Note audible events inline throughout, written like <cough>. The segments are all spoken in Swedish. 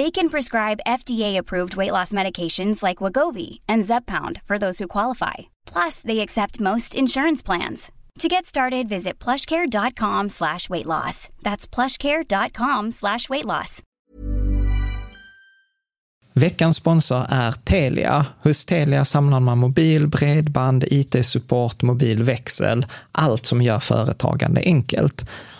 They can prescribe FDA-approved weight loss medications like Wagovi and Zeppound for those who qualify. Plus, they accept most insurance plans. To get started, visit plushcare.com slash weight loss. That's plushcare.com slash weight loss. Veckans sponsor är Telia. Hos Telia samlar man mobil, bredband, IT-support, mobilväxel, allt som gör företagande enkelt.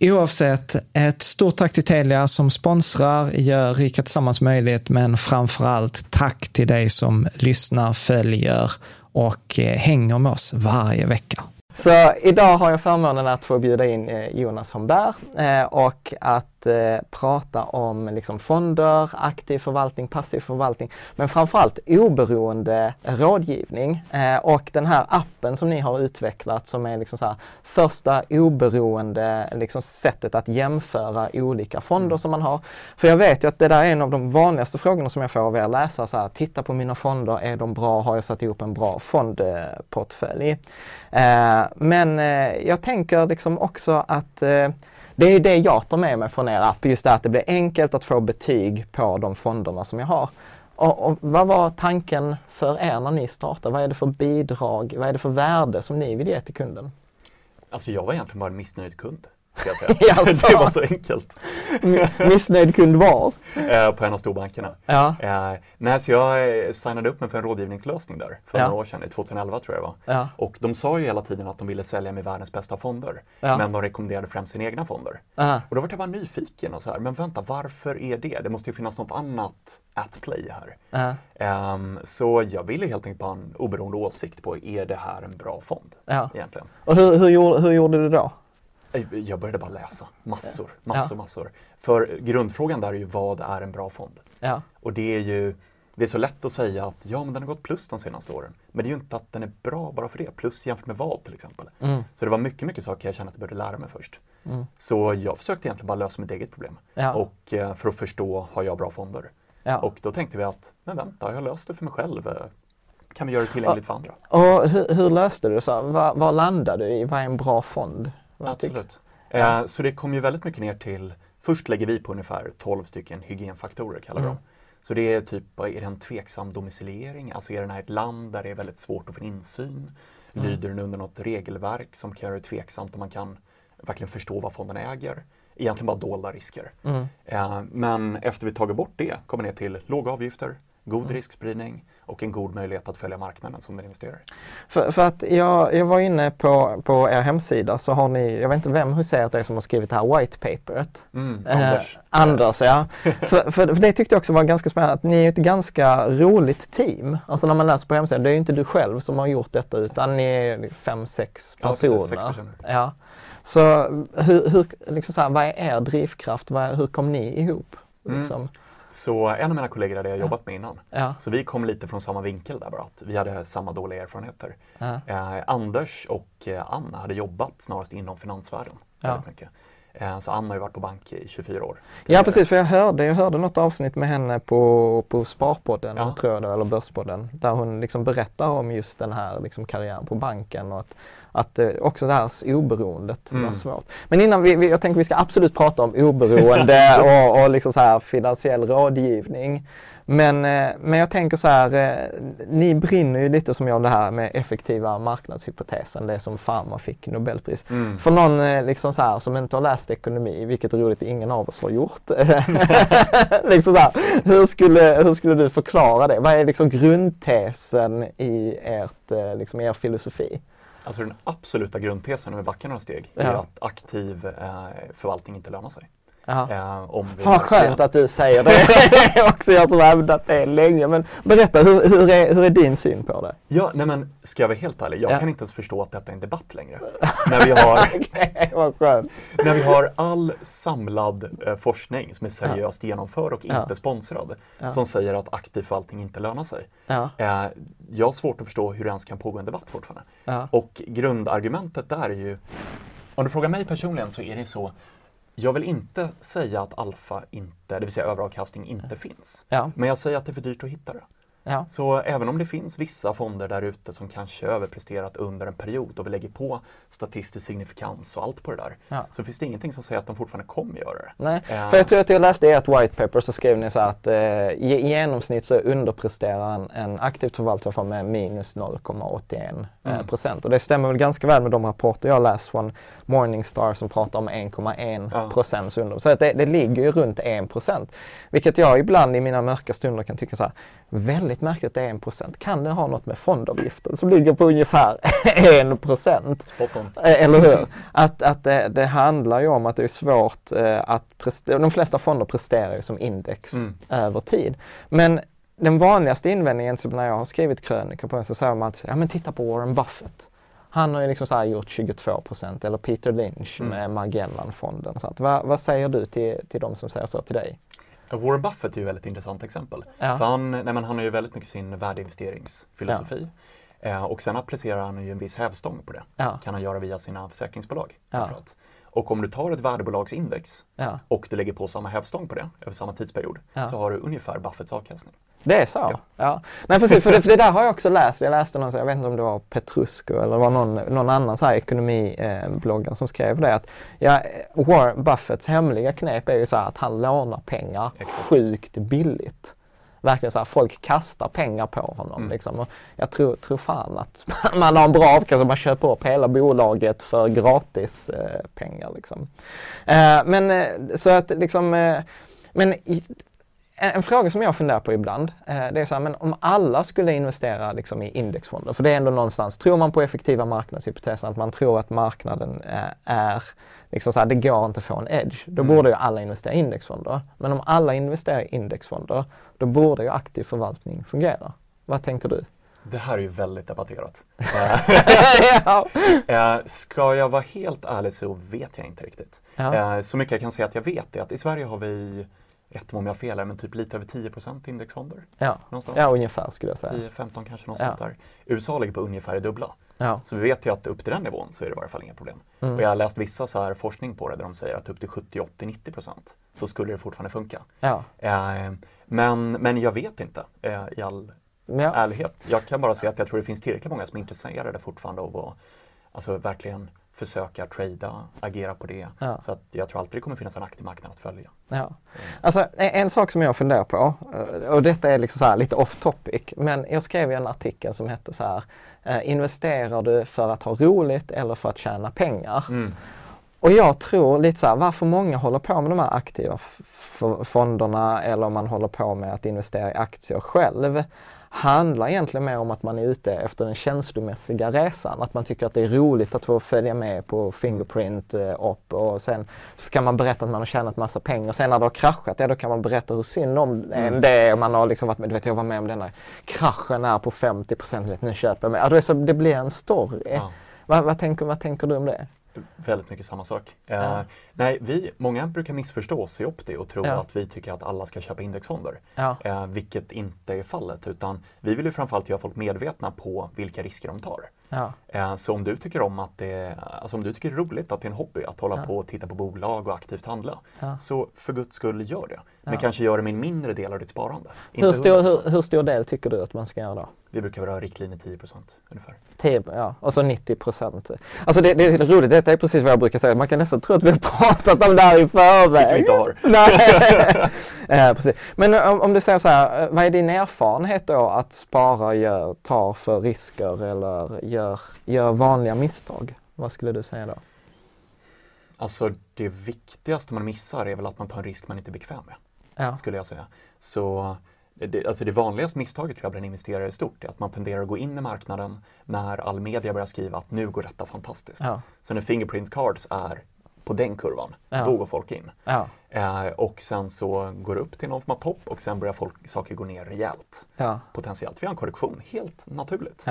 Oavsett, ett stort tack till Telia som sponsrar, gör Rika Tillsammans möjligt, men framför allt tack till dig som lyssnar, följer och eh, hänger med oss varje vecka. Så idag har jag förmånen att få bjuda in eh, Jonas Homberg eh, och att eh, prata om liksom fonder, aktiv förvaltning, passiv förvaltning, men framförallt oberoende rådgivning. Och den här appen som ni har utvecklat som är liksom så här, första oberoende liksom sättet att jämföra olika fonder som man har. För jag vet ju att det där är en av de vanligaste frågorna som jag får av er läsare. Så här, titta på mina fonder, är de bra? Har jag satt ihop en bra fondportfölj? Men jag tänker liksom också att det är det jag tar med mig från er app, just det att det blir enkelt att få betyg på de fonderna som jag har. Och, och, vad var tanken för er när ni startade? Vad är det för bidrag, vad är det för värde som ni vill ge till kunden? Alltså jag var egentligen bara en missnöjd kund. Ska jag säga. <laughs> Jaså? det var så enkelt. Missnöjd kund var? Eh, på en av storbankerna. Ja. Eh, nej, så jag eh, signade upp mig för en rådgivningslösning där för Ja. några år sedan, i 2011 tror jag det var. Ja. Och de sa ju hela tiden att de ville sälja med världens bästa fonder. Ja. Men de rekommenderade främst sina egna fonder. Aha. Och då var jag bara nyfiken och så här, men vänta, varför är det? Det måste ju finnas något annat at play här. Ehm, så jag ville helt enkelt ha en oberoende åsikt på, är det här en bra fond? Egentligen. Och hur, hur, gjorde, hur gjorde du då? Eh, Jag började bara läsa massor, massor, massor. För grundfrågan där är ju vad är en bra fond? Och det är ju det är så lätt att säga att ja, men den har gått plus de senaste åren. Men det är ju inte att den är bra bara för det. Plus jämfört med vad till exempel. Mm. Så det var mycket, mycket saker jag kände att jag började lära mig först. Så jag försökte egentligen bara lösa mitt eget problem. Ja. Och eh, för att förstå, har jag bra fonder? Ja. Och då tänkte vi att, men vänta, jag löst det för mig själv. Eh, Kan vi göra det tillgängligt för andra? Och hur, hur löste du det? Vad landade du i? Vad är en bra fond? Absolut. Eh, så det kom ju väldigt mycket ner till, först lägger vi på ungefär 12 stycken hygienfaktorer kallar vi Mm. dem. Så det är typ, är det en tveksam domiciliering? Alltså är den här ett land där det är väldigt svårt att få insyn? Mm. Lyder den under något regelverk som kan göra det tveksamt om man kan verkligen förstå vad fonden äger? Egentligen bara dolda risker. Mm. Eh, men efter vi tagit bort det kommer ner till låga avgifter, God Mm. riskspridning och en god möjlighet att följa marknaden som den investerar. För, för att jag, jag var inne på, på er hemsida så har ni, jag vet inte vem er det är som har skrivit det här white paperet. Mm, Eh, Anders. Anders ja. för, <laughs> för, för det tyckte jag också var ganska spännande att ni är ett ganska roligt team. Alltså när man läser på hemsidan, det är ju inte du själv som har gjort detta utan ni är fem, sex Ja, personer. precis, sex personer. Ja. Så hur, hur, liksom så här, vad är er drivkraft? Vad hur kom ni ihop? Mm. Så en av mina kollegor hade jag jobbat med innan. Ja. Så vi kom lite från samma vinkel där bara, att vi hade samma dåliga erfarenheter. Ja. Eh, Anders och eh, Anna hade jobbat snarast inom finansvärlden. Ja. Mycket. Eh, så Anna har ju varit på bank i 24 år. Ja precis, för jag hörde, jag hörde något avsnitt med henne på, på Sparpodden, Ja. tror jag det, eller Börspodden, där hon liksom berättar om just den här liksom karriären på banken och att, att eh, också det här oberoendet var Mm. svårt. Men innan vi, vi, jag tänker vi ska absolut prata om <laughs> oberoende och, och liksom så här finansiell rådgivning. Men, eh, men jag tänker så här, eh, ni brinner ju lite som jag det här med effektiva marknadshypotesen, det som Pharma fick Nobelpris. Mm. För någon eh, liksom så här, som inte har läst ekonomi, vilket är roligt, ingen av oss har gjort. <laughs> <laughs> liksom så här, hur, skulle, hur skulle du förklara det? Vad är liksom grundtesen i ert, liksom er filosofi? Alltså den absoluta grundtesen, om vi backar några steg, är Ja. att aktiv eh, förvaltning inte lönar sig. Jaha. Om vi Vad skönt att du säger det. <laughs> Det är också jag som har hävdat det länge. Men berätta, hur, hur, är, hur är din syn på det? Ja, nej men ska jag vara helt ärlig, jag Ja. kan inte ens förstå att detta är en debatt längre. när, vi har, <laughs> skönt. när vi har all samlad eh, forskning som är seriöst genomförd och Ja. inte sponsrad, Ja. som säger att aktiv förvaltning inte lönar sig. Ja, Eh, jag har svårt att förstå hur det ens kan pågå en debatt fortfarande. ja, Och grundargumentet där är ju, om du frågar mig personligen så är det så, jag vill inte säga att alfa inte, det vill säga överavkastning, inte finns. ja, Men jag säger att det är för dyrt att hitta det. Ja. Så även om det finns vissa fonder där ute som kanske överpresterat under en period och vi lägger på statistisk signifikans och allt på det där, Ja. så finns det ingenting som säger att de fortfarande kommer göra det. Nej, Eh, för jag tror att jag läste i ert white paper så skrev ni så att eh, i, genomsnitt så underpresterar en, en aktivt förvaltare med minus 0,81 eh, Mm. procent. Och det stämmer väl ganska väl med de rapporter jag läst från Morningstar som pratar om 1,1 Ja. procents under. Så att det, det ligger ju runt 1 procent. Vilket jag ibland i mina mörka stunder kan tycka så här, väldigt märkligt att det är 1 procent. Kan det ha något med fondavgiften som ligger på ungefär <laughs> 1 procent? Eh, Eller hur? Att, att det, det handlar ju om att det är svårt eh, att prestera. De flesta fonder presterar ju som index Mm. över tid. Men den vanligaste invändningen som när jag har skrivit krönikor på den så säger man att ja, men titta på Warren Buffett. Han har ju liksom så gjort 22 procent eller Peter Lynch Mm. med Magellan-fonden. sånt. Vad, vad säger du till, till de som säger så till dig? Warren Buffett är ju ett väldigt intressant exempel. Ja. För han, nej han har ju väldigt mycket sin värdeinvesteringsfilosofi. Eh, och sen applicerar han ju en viss hävstång på det. Ja. kan han göra via sina försäkringsbolag. Ja. Och om du tar ett värdebolagsindex Ja, och du lägger på samma hävstång på det över samma tidsperiod Ja. så har du ungefär Buffetts avkastning. Det är så? Ja. Ja. Nej precis, för det, för det där har jag också läst. Jag läste någon, jag vet inte om det var Petrusco eller var någon, någon annan så här ekonomibloggare som skrev det att ja, Warren Buffetts hemliga knep är ju så här att han lånar pengar Exakt. sjukt billigt. Verkligen så här, folk kastar pengar på honom. Mm. Liksom. Och jag tror, tror fan att <laughs> man har en bra avkastning, man köper upp hela bolaget för gratis eh, pengar. Liksom. Eh, men eh, så att liksom, eh, men en, en fråga som jag funderar på ibland, eh, det är så här, men om alla skulle investera liksom, i indexfonder, för det är ändå någonstans, tror man på effektiva marknadshypotesen, att man tror att marknaden eh, är, liksom så här, det går inte att få en edge, då Mm. borde ju alla investera i indexfonder. Men om alla investerar i indexfonder, då borde ju aktiv förvaltning fungera. Vad tänker du? Det här är ju väldigt debatterat. <laughs> <laughs> Eh, ja. ska jag vara helt ärlig så vet jag inte riktigt. Ja. Eh, så mycket jag kan säga att jag vet är att i Sverige har vi, rätt om jag har fel, här, men typ lite över 10 indexfonder. Ja. Någonstans. ja, ungefär skulle jag säga. 10-15 kanske någonstans Ja. där. USA ligger på ungefär det dubbla. Ja. Så vi vet ju att upp till den nivån så är det i varje fall inga problem. Mm. Och jag har läst vissa så här forskning på det där de säger att upp till 70, 80, 90 procent så skulle det fortfarande funka. Ja. Eh, men, men jag vet inte eh, i all ärlighet. Jag kan bara säga att jag tror det finns tillräckligt många som är intresserade fortfarande av att alltså, verkligen försöka trada, agera på det. Ja. Så att jag tror alltid det kommer finnas en aktiv marknad att följa. Ja. Alltså en, en sak som jag funderar på, eh, och detta är liksom så lite off topic, men jag skrev en artikel som hette så här, eh, investerar du för att ha roligt eller för att tjäna pengar? Mm. Och jag tror lite så här, varför många håller på med de här aktiva fonderna eller om man håller på med att investera i aktier själv handlar egentligen mer om att man är ute efter den känslomässiga resan. Att man tycker att det är roligt att få följa med på Fingerprint eh, upp och sen kan man berätta att man har tjänat massa pengar. Sen när det har kraschat, ja då kan man berätta hur synd om en det är. Man har liksom varit med, du vet jag var med om den där kraschen är på 50 procent, nu köper jag mig. Ja, så, det blir en story. Ja. Vad, vad, tänker, vad tänker du om det? Väldigt mycket samma sak. Eh, Ja. nej, vi, många brukar missförstå oss i Opti och tro Ja. att vi tycker att alla ska köpa indexfonder. Ja. Eh, vilket inte är fallet, utan vi vill ju framförallt göra folk medvetna på vilka risker de tar. Eh, så om du tycker om att det, alltså om du tycker det är roligt att det är en hobby att hålla på och titta på bolag och aktivt handla, så för guds skull gör det. Men kanske gör det med en mindre del av ditt sparande. Hur stor, 100%. hur, hur stor del tycker du att man ska göra då? Vi brukar vara riktlinje 10% ungefär. 10, ja, och så 90 procent. Alltså det, det är roligt, detta är precis vad jag brukar säga. Man kan nästan tro att vi har <laughs> pratat om det här i förväg. Vilket vi inte har. <laughs> Nej. <laughs> eh, precis. Men om, om du säger så här, eh, vad är din erfarenhet då att spara gör, tar för risker eller gör, gör vanliga misstag? Vad skulle du säga då? Alltså det viktigaste man missar är väl att man tar en risk man inte är bekväm med. Ja, skulle jag säga. Så det, alltså det vanligaste misstaget tror jag bland investerare i stort är att man tenderar att gå in i marknaden när all media börjar skriva att nu går detta fantastiskt. Ja. Så när Fingerprint Cards är på den kurvan, Ja. då går folk in. ja, Eh, och sen så går det upp till någon form av topp och sen börjar folk, saker gå ner rejält. Potentiellt. Vi har en korrektion, helt naturligt.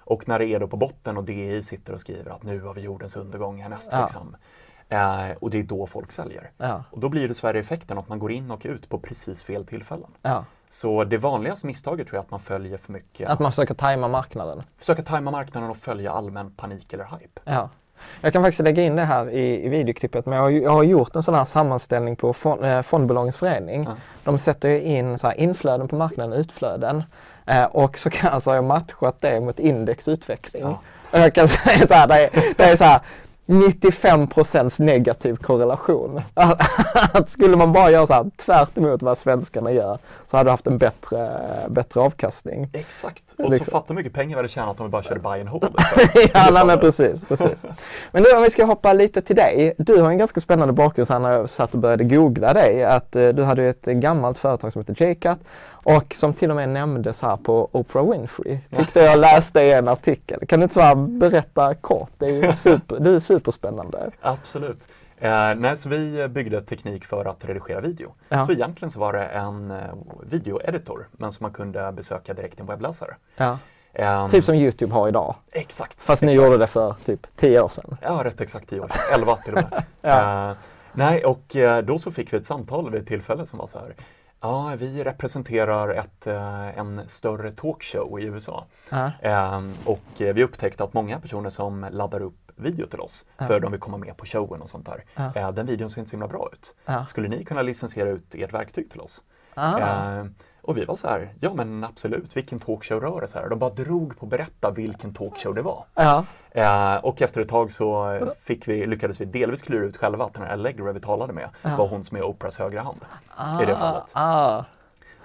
Och när det är då på botten och DI sitter och skriver att nu har vi jordens undergång härnäst. Ja. Liksom. Eh, och det är då folk säljer. Och då blir dessvärre effekten att man går in och ut på precis fel tillfällen. Så det vanligaste misstaget tror jag är att man följer för mycket. Att man försöker tajma marknaden. Försöka tajma marknaden och följa allmän panik eller hype. Ja. Jag kan faktiskt lägga in det här i, i videoklippet, men jag har, jag har gjort en sån här sammanställning på fond, eh, Fondbolagens förening. Ja. De sätter ju in så här inflöden på marknaden, utflöden. Eh, och så, kan, så har jag matchat det mot indexutveckling. Ja. Och jag kan <laughs> säga så här, det är, det är så här 95% negativ korrelation. Att skulle man bara göra så här tvärt emot vad svenskarna gör så hade du haft en bättre, bättre avkastning. Exakt. Och Liksom. så fatta mycket pengar vi hade tjänat om vi bara körde buy and hold. <laughs> ja, nej, men precis, precis. Men nu om vi ska hoppa lite till dig. Du har en ganska spännande bakgrund här när jag satt och började googla dig. Att eh, du hade ett gammalt företag som heter Jcat och som till och med nämndes här på Oprah Winfrey. Tyckte jag läste i en artikel. Kan du inte bara berätta kort? Det är <laughs> super, du är superspännande. Absolut. Eh, nej, så vi byggde teknik för att redigera video. Ja. Så egentligen så var det en eh, videoeditor, men som man kunde besöka direkt i en webbläsare. Ja. Ehm, Typ som Youtube har idag. Exakt. Fast ni exakt. gjorde det för typ 10 år sedan. Ja, rätt exakt 10 år sedan. 11 till och med. <laughs> Ja. Eh, nej, och eh, då så fick vi ett samtal vid ett tillfälle som var så här. Ja, vi representerar ett, en större talkshow i USA. Ja. Eh, och vi upptäckte att många personer som laddar upp video till oss för de vill komma med på showen och sånt där. Ja. Eh, den videon ser inte så himla bra ut. Ja. Skulle ni kunna licensiera ut ert verktyg till oss? Ah. Eh, och vi var så här, ja men absolut, vilken talkshow rör det sig här? De bara drog på att berätta vilken talkshow det var. Ja. Eh, och efter ett tag så fick vi, lyckades vi delvis klura ut själva att den här Allegra vi talade med var hon som är Oprahs högra hand i det fallet.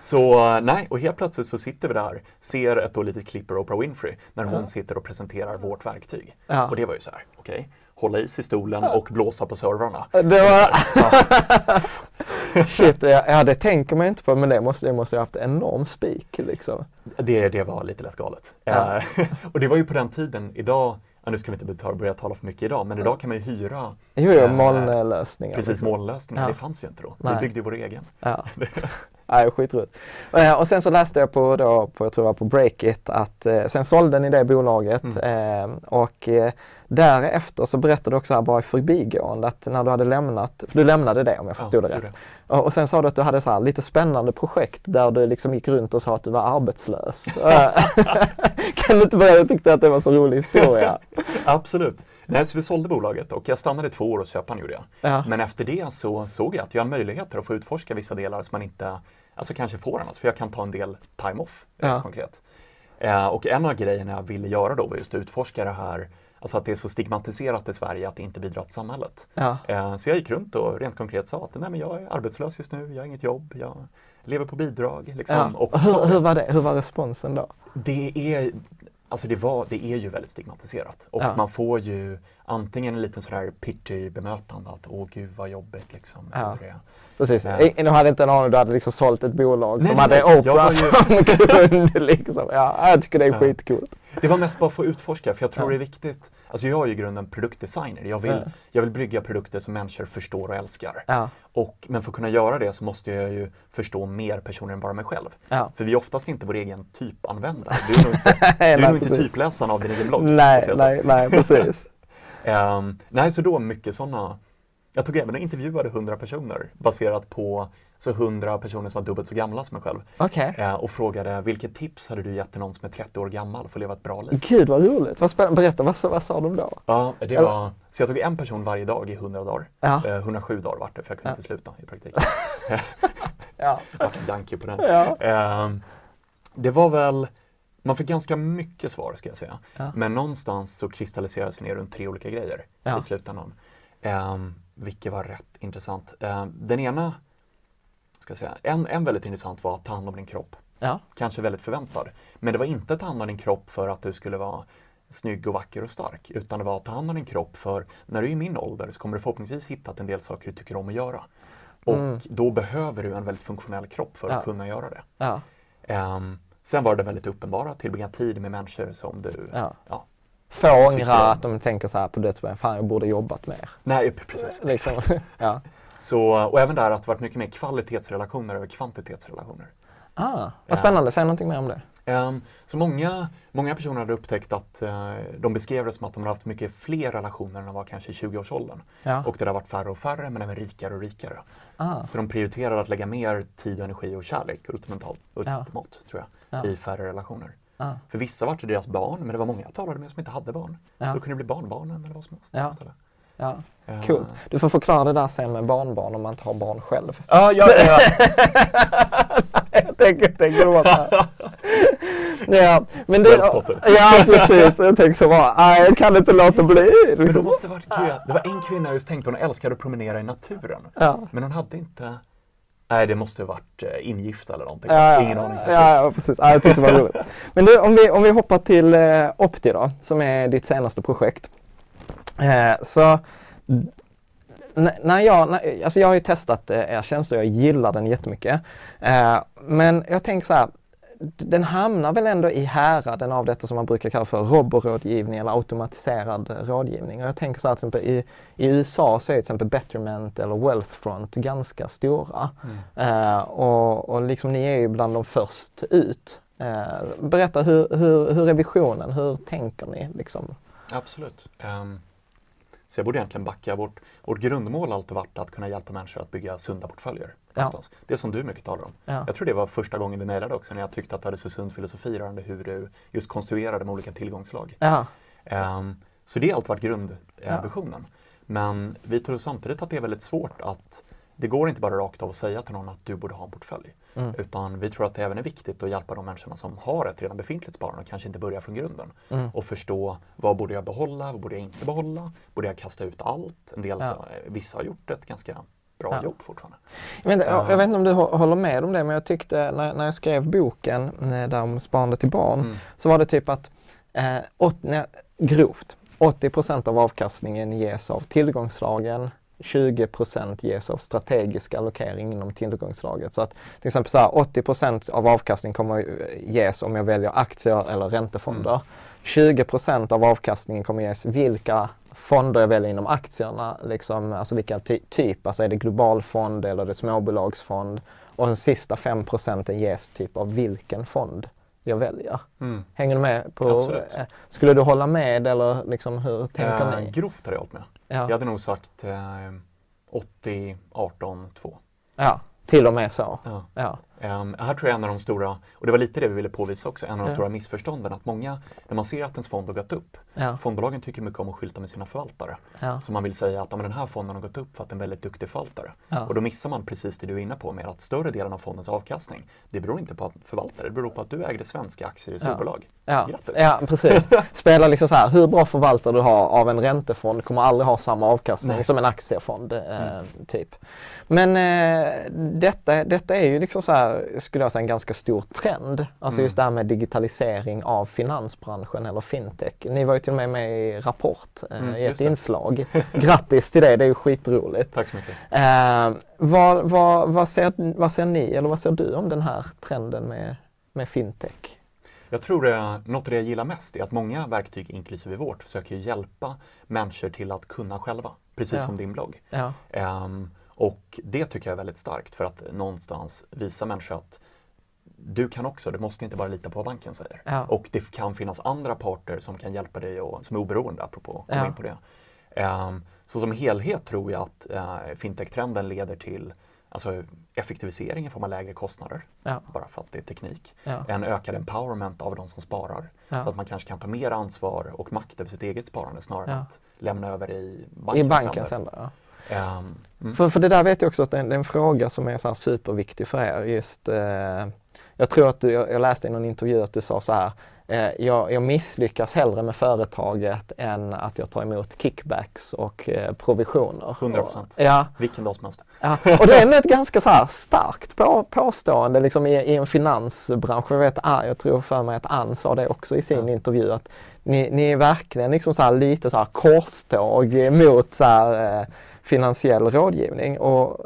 Så nej, och helt plötsligt så sitter vi där, ser ett då litet klipp ur Oprah Winfrey när hon sitter och presenterar vårt verktyg. Ja. Och det var ju så här, okej, hålla is i stolen och blåsa på servrarna. Det var... <laughs> Shit, ja, ja, det tänker man inte på men det måste, det måste ha haft enorm spik liksom. Det, det var lite lätt galet. Ja. Eh, <laughs> och det var ju på den tiden, idag, ja, nu ska vi inte börja tala för mycket idag, men idag kan man ju hyra Jo, jo, eh, molnlösningar. Precis, liksom. molnlösningar. Ja. Det fanns ju inte då. Nej. Vi byggde ju vår egen. Ja. <laughs> Nej, skitroligt. Eh, Och sen så läste jag på, då, på jag tror det var på Breakit att eh, sen sålde ni det bolaget eh, och därefter så berättade du också här bara i förbigående att när du hade lämnat, för du lämnade det om jag förstod det gjorde rätt. Och, och sen sa du att du hade så här lite spännande projekt där du liksom gick runt och sa att du var arbetslös. <laughs> <laughs> Kan du inte börja, jag tyckte att det var så rolig historia. <laughs> Absolut. Nej, så vi sålde bolaget och jag stannade två år hos köparen gjorde jag. Ja. Men efter det så såg jag att jag har möjligheter att få utforska vissa delar som man inte alltså kanske får annars. För jag kan ta en del time off, rent Ja. konkret. Eh, och en av grejerna jag ville göra då var just att utforska det här Alltså att det är så stigmatiserat i Sverige att det inte bidrar till samhället. Ja. Eh, så jag gick runt och rent konkret sa att Nej, men jag är arbetslös just nu, jag har inget jobb, jag lever på bidrag. Liksom. Ja. Hur, hur, var det? hur var responsen då? det är, alltså det, var, det är ju väldigt stigmatiserat och Ja. man får ju, antingen en liten sådär pitchy bemötande att åh gud vad jobbigt liksom. Ja. Hur är det?" Precis. Ja. Du hade inte en aning, du hade liksom sålt ett bolag Nej, som nej, hade nej. Oprah ju- som <laughs> kund. Liksom. Ja, jag tycker det är Ja. skitcoolt. Det var mest bara för att utforska, för jag tror Ja. det är viktigt. Alltså jag är ju i grunden produktdesigner. Jag vill, Ja. jag vill brygga produkter som människor förstår och älskar. Ja. Och, men för att kunna göra det så måste jag ju förstå mer personer än bara mig själv. För vi är oftast inte vår egen typanvändare. Du är nog inte, <laughs> du Nej, är nog inte typläsaren av din egen blogg. Nej, nej, nej, precis. <laughs> Ehm, nej, så då mycket sådana. Jag tog även och intervjuade 100 personer baserat på så 100 personer som var dubbelt så gamla som mig själv. Okej. Eh, och frågade vilket tips hade du gett till någon som är 30 år gammal för att leva ett bra liv? Gud vad roligt. Vad spännande. Berätta, vad, vad sa de då? Ja, det var, så jag tog en person varje dag i 100 dagar. Ja. Eh, 107 dagar vart det för jag kunde Ja. inte sluta i praktiken. <laughs> <laughs> Ja. På den. Ja. Ehm, det var väl, man fick ganska mycket svar ska jag säga. Men någonstans så kristalliserades det ner runt tre olika grejer i slutändan. Um, vilket var rätt intressant. Ehm, den ena, ska jag säga, en, en väldigt intressant var att ta hand om din kropp. Ja. Kanske väldigt förväntad. Men det var inte att ta hand om din kropp för att du skulle vara snygg och vacker och stark. Utan det var att ta hand om din kropp för när du är i min ålder så kommer du förhoppningsvis hitta en del saker du tycker om att göra. Och då behöver du en väldigt funktionell kropp för att Ja. kunna göra det. Ja. Ehm, sen var det väldigt uppenbara, tillbringa tid med människor som du... Ja. Ja. Få ångra att de tänker så här på dödsbädden, fan jag borde jobbat mer. Nej, precis. Liksom. <laughs> ja. Så, och även där att det varit mycket mer kvalitetsrelationer över kvantitetsrelationer. Ah, Ja. vad spännande, säg någonting mer om det. Ehm, så många, många personer hade upptäckt att eh, de beskrev det som att de hade haft mycket fler relationer än de var kanske i 20-årsåldern. Ja. Och det har varit färre och färre men även rikare och rikare. Ah. Så de prioriterade att lägga mer tid, energi och kärlek, ultimat, ultimat tror jag, Ja. i färre relationer. För vissa var det deras barn, men det var många jag talade med som inte hade barn. Ja. Då kunde det bli barnbarnen eller vad som helst. Ja. istället. Ja. Eh, Cool. Du får förklara det där sen med barnbarn om man inte har barn själv. Ja, ja, ja. <laughs> jag tänker, så här. <laughs> Ja, men det, ja, precis. Jag tänker så bara, jag kan inte låta bli. Men det måste varit kul. Det var en kvinna jag just tänkte hon älskade att promenera i naturen. Ja. Men hon hade inte Nej, det måste ha varit eh, ingift eller någonting. Ja, Ingen aning. Ja, ja, precis. Ja, jag tyckte det var roligt. Men du, om vi, om vi hoppar till eh, Opti då, som är ditt senaste projekt. Eh, så när jag, när, alltså jag har ju testat eh, er tjänst och jag gillar den jättemycket. Eh, men jag tänker så här, den hamnar väl ändå i häraden av detta som man brukar kalla för roborådgivning eller automatiserad rådgivning. Och jag tänker så här, till exempel i, i USA så är till exempel Betterment eller Wealthfront ganska stora. Eh, och, och liksom ni är ju bland de först ut. Eh, berätta, hur, hur, hur är visionen? Hur tänker ni? Liksom? Absolut. Ehm, så jag borde egentligen backa. Vårt, vårt grundmål har alltid varit att kunna hjälpa människor att bygga sunda portföljer. Ja. Det som du mycket talar om. Ja. Jag tror det var första gången vi mejlade också när jag tyckte att du hade så sund filosofi rörande hur du just konstruerade med olika tillgångslag. Ja, Ehm, så det har alltid varit grundvisionen. Men vi tror samtidigt att det är väldigt svårt att det går inte bara rakt av att säga till någon att du borde ha en portfölj. Mm. Utan vi tror att det även är viktigt att hjälpa de människorna som har ett redan befintligt sparande och kanske inte börjar från grunden. Mm. Och förstå vad borde jag behålla, vad borde jag inte behålla? Borde jag kasta ut allt? En del Ja. så, eh, vissa har gjort ett ganska bra Ja. jobb fortfarande. Men, jag, jag vet inte om du hå- håller med om det, men jag tyckte när, när jag skrev boken eh, där om sparande till barn, Mm. så var det typ att, eh, åt, nej, grovt, 80% av avkastningen ges av tillgångslagen, 20% ges av strategisk allokering inom tillgångslaget. Så att till exempel så här, 80% av avkastningen kommer att ges om jag väljer aktier eller räntefonder. 20% av avkastningen kommer ges vilka fonder jag väljer inom aktierna, liksom, alltså vilka ty- typ, alltså är det globalfond eller är det småbolagsfond? Och den sista 5 procenten ges typ av vilken fond jag väljer. Mm. Hänger du med? på? Absolut. eh, Skulle du hålla med eller liksom, hur tänker Eh, ni? grovt har jag hållit med. Ja. Jag hade nog sagt eh, 80, 18, 2. ja, till och med så. Ja. Ja. Ehm, här tror jag en av de stora, och det var lite det vi ville påvisa också, en av de Ja. stora missförstånden att många, när man ser att ens fond har gått upp, Ja. fondbolagen tycker mycket om att skylta med sina förvaltare. Ja. Så man vill säga att men den här fonden har gått upp för att den är en väldigt duktig förvaltare. Och då missar man precis det du är inne på med att större delen av fondens avkastning, det beror inte på att förvaltare, det beror på att du ägde svenska aktier i storbolag. Ja, Grattis! ja precis. <laughs> Spela liksom så här, hur bra förvaltare du har av en räntefond kommer aldrig ha samma avkastning Nej. som en aktiefond. Eh, typ. Men eh, detta, detta är ju liksom så här, är, skulle jag säga, en ganska stor trend. Alltså Mm. just det här med digitalisering av finansbranschen eller fintech. Ni var ju till och med med i Rapport eh, Mm, i ett inslag. <laughs> Grattis till det, det är ju skitroligt. Tack så mycket. Eh, vad, vad, vad, ser, vad ser ni eller vad ser du om den här trenden med, med fintech? Jag tror det, något av det jag gillar mest är att många verktyg, inklusive vårt, försöker hjälpa människor till att kunna själva. Precis Ja. som din blogg. Ja, Ehm, och det tycker jag är väldigt starkt för att någonstans visa människor att du kan också, du måste inte bara lita på vad banken säger. Ja. Och det kan finnas andra parter som kan hjälpa dig och som är oberoende, apropå att Ja. in på det. Ehm, så som helhet tror jag att uh, fintech-trenden leder till alltså, effektivisering i form av lägre kostnader, ja, bara för att det är teknik. ja, En ökad empowerment av de som sparar. Ja. Så att man kanske kan ta mer ansvar och makt över sitt eget sparande snarare än att lämna över i bankens händer. Ehm, mm. För, för det där vet jag också att det är det är en fråga som är så superviktig för er. Just, eh, jag tror att du, jag jag läste i någon intervju att du sa så här, eh, jag, jag misslyckas hellre med företaget än att jag tar emot kickbacks och eh, provisioner. 100%. Och, ja, Vilken dag som helst. ja, och det är ändå ett ganska så här starkt på, påstående liksom i, i en finansbransch. Jag, vet, ah, jag tror för mig att Ann sa det också i sin Ja. intervju att ni, ni är verkligen liksom så lite så här korståg mot så här, eh, finansiell rådgivning. Och,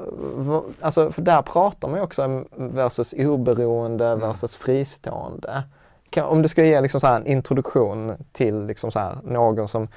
alltså, för där pratar man ju också versus oberoende Mm. versus fristående. Kan, om du ska ge liksom så en introduktion till liksom så här någon som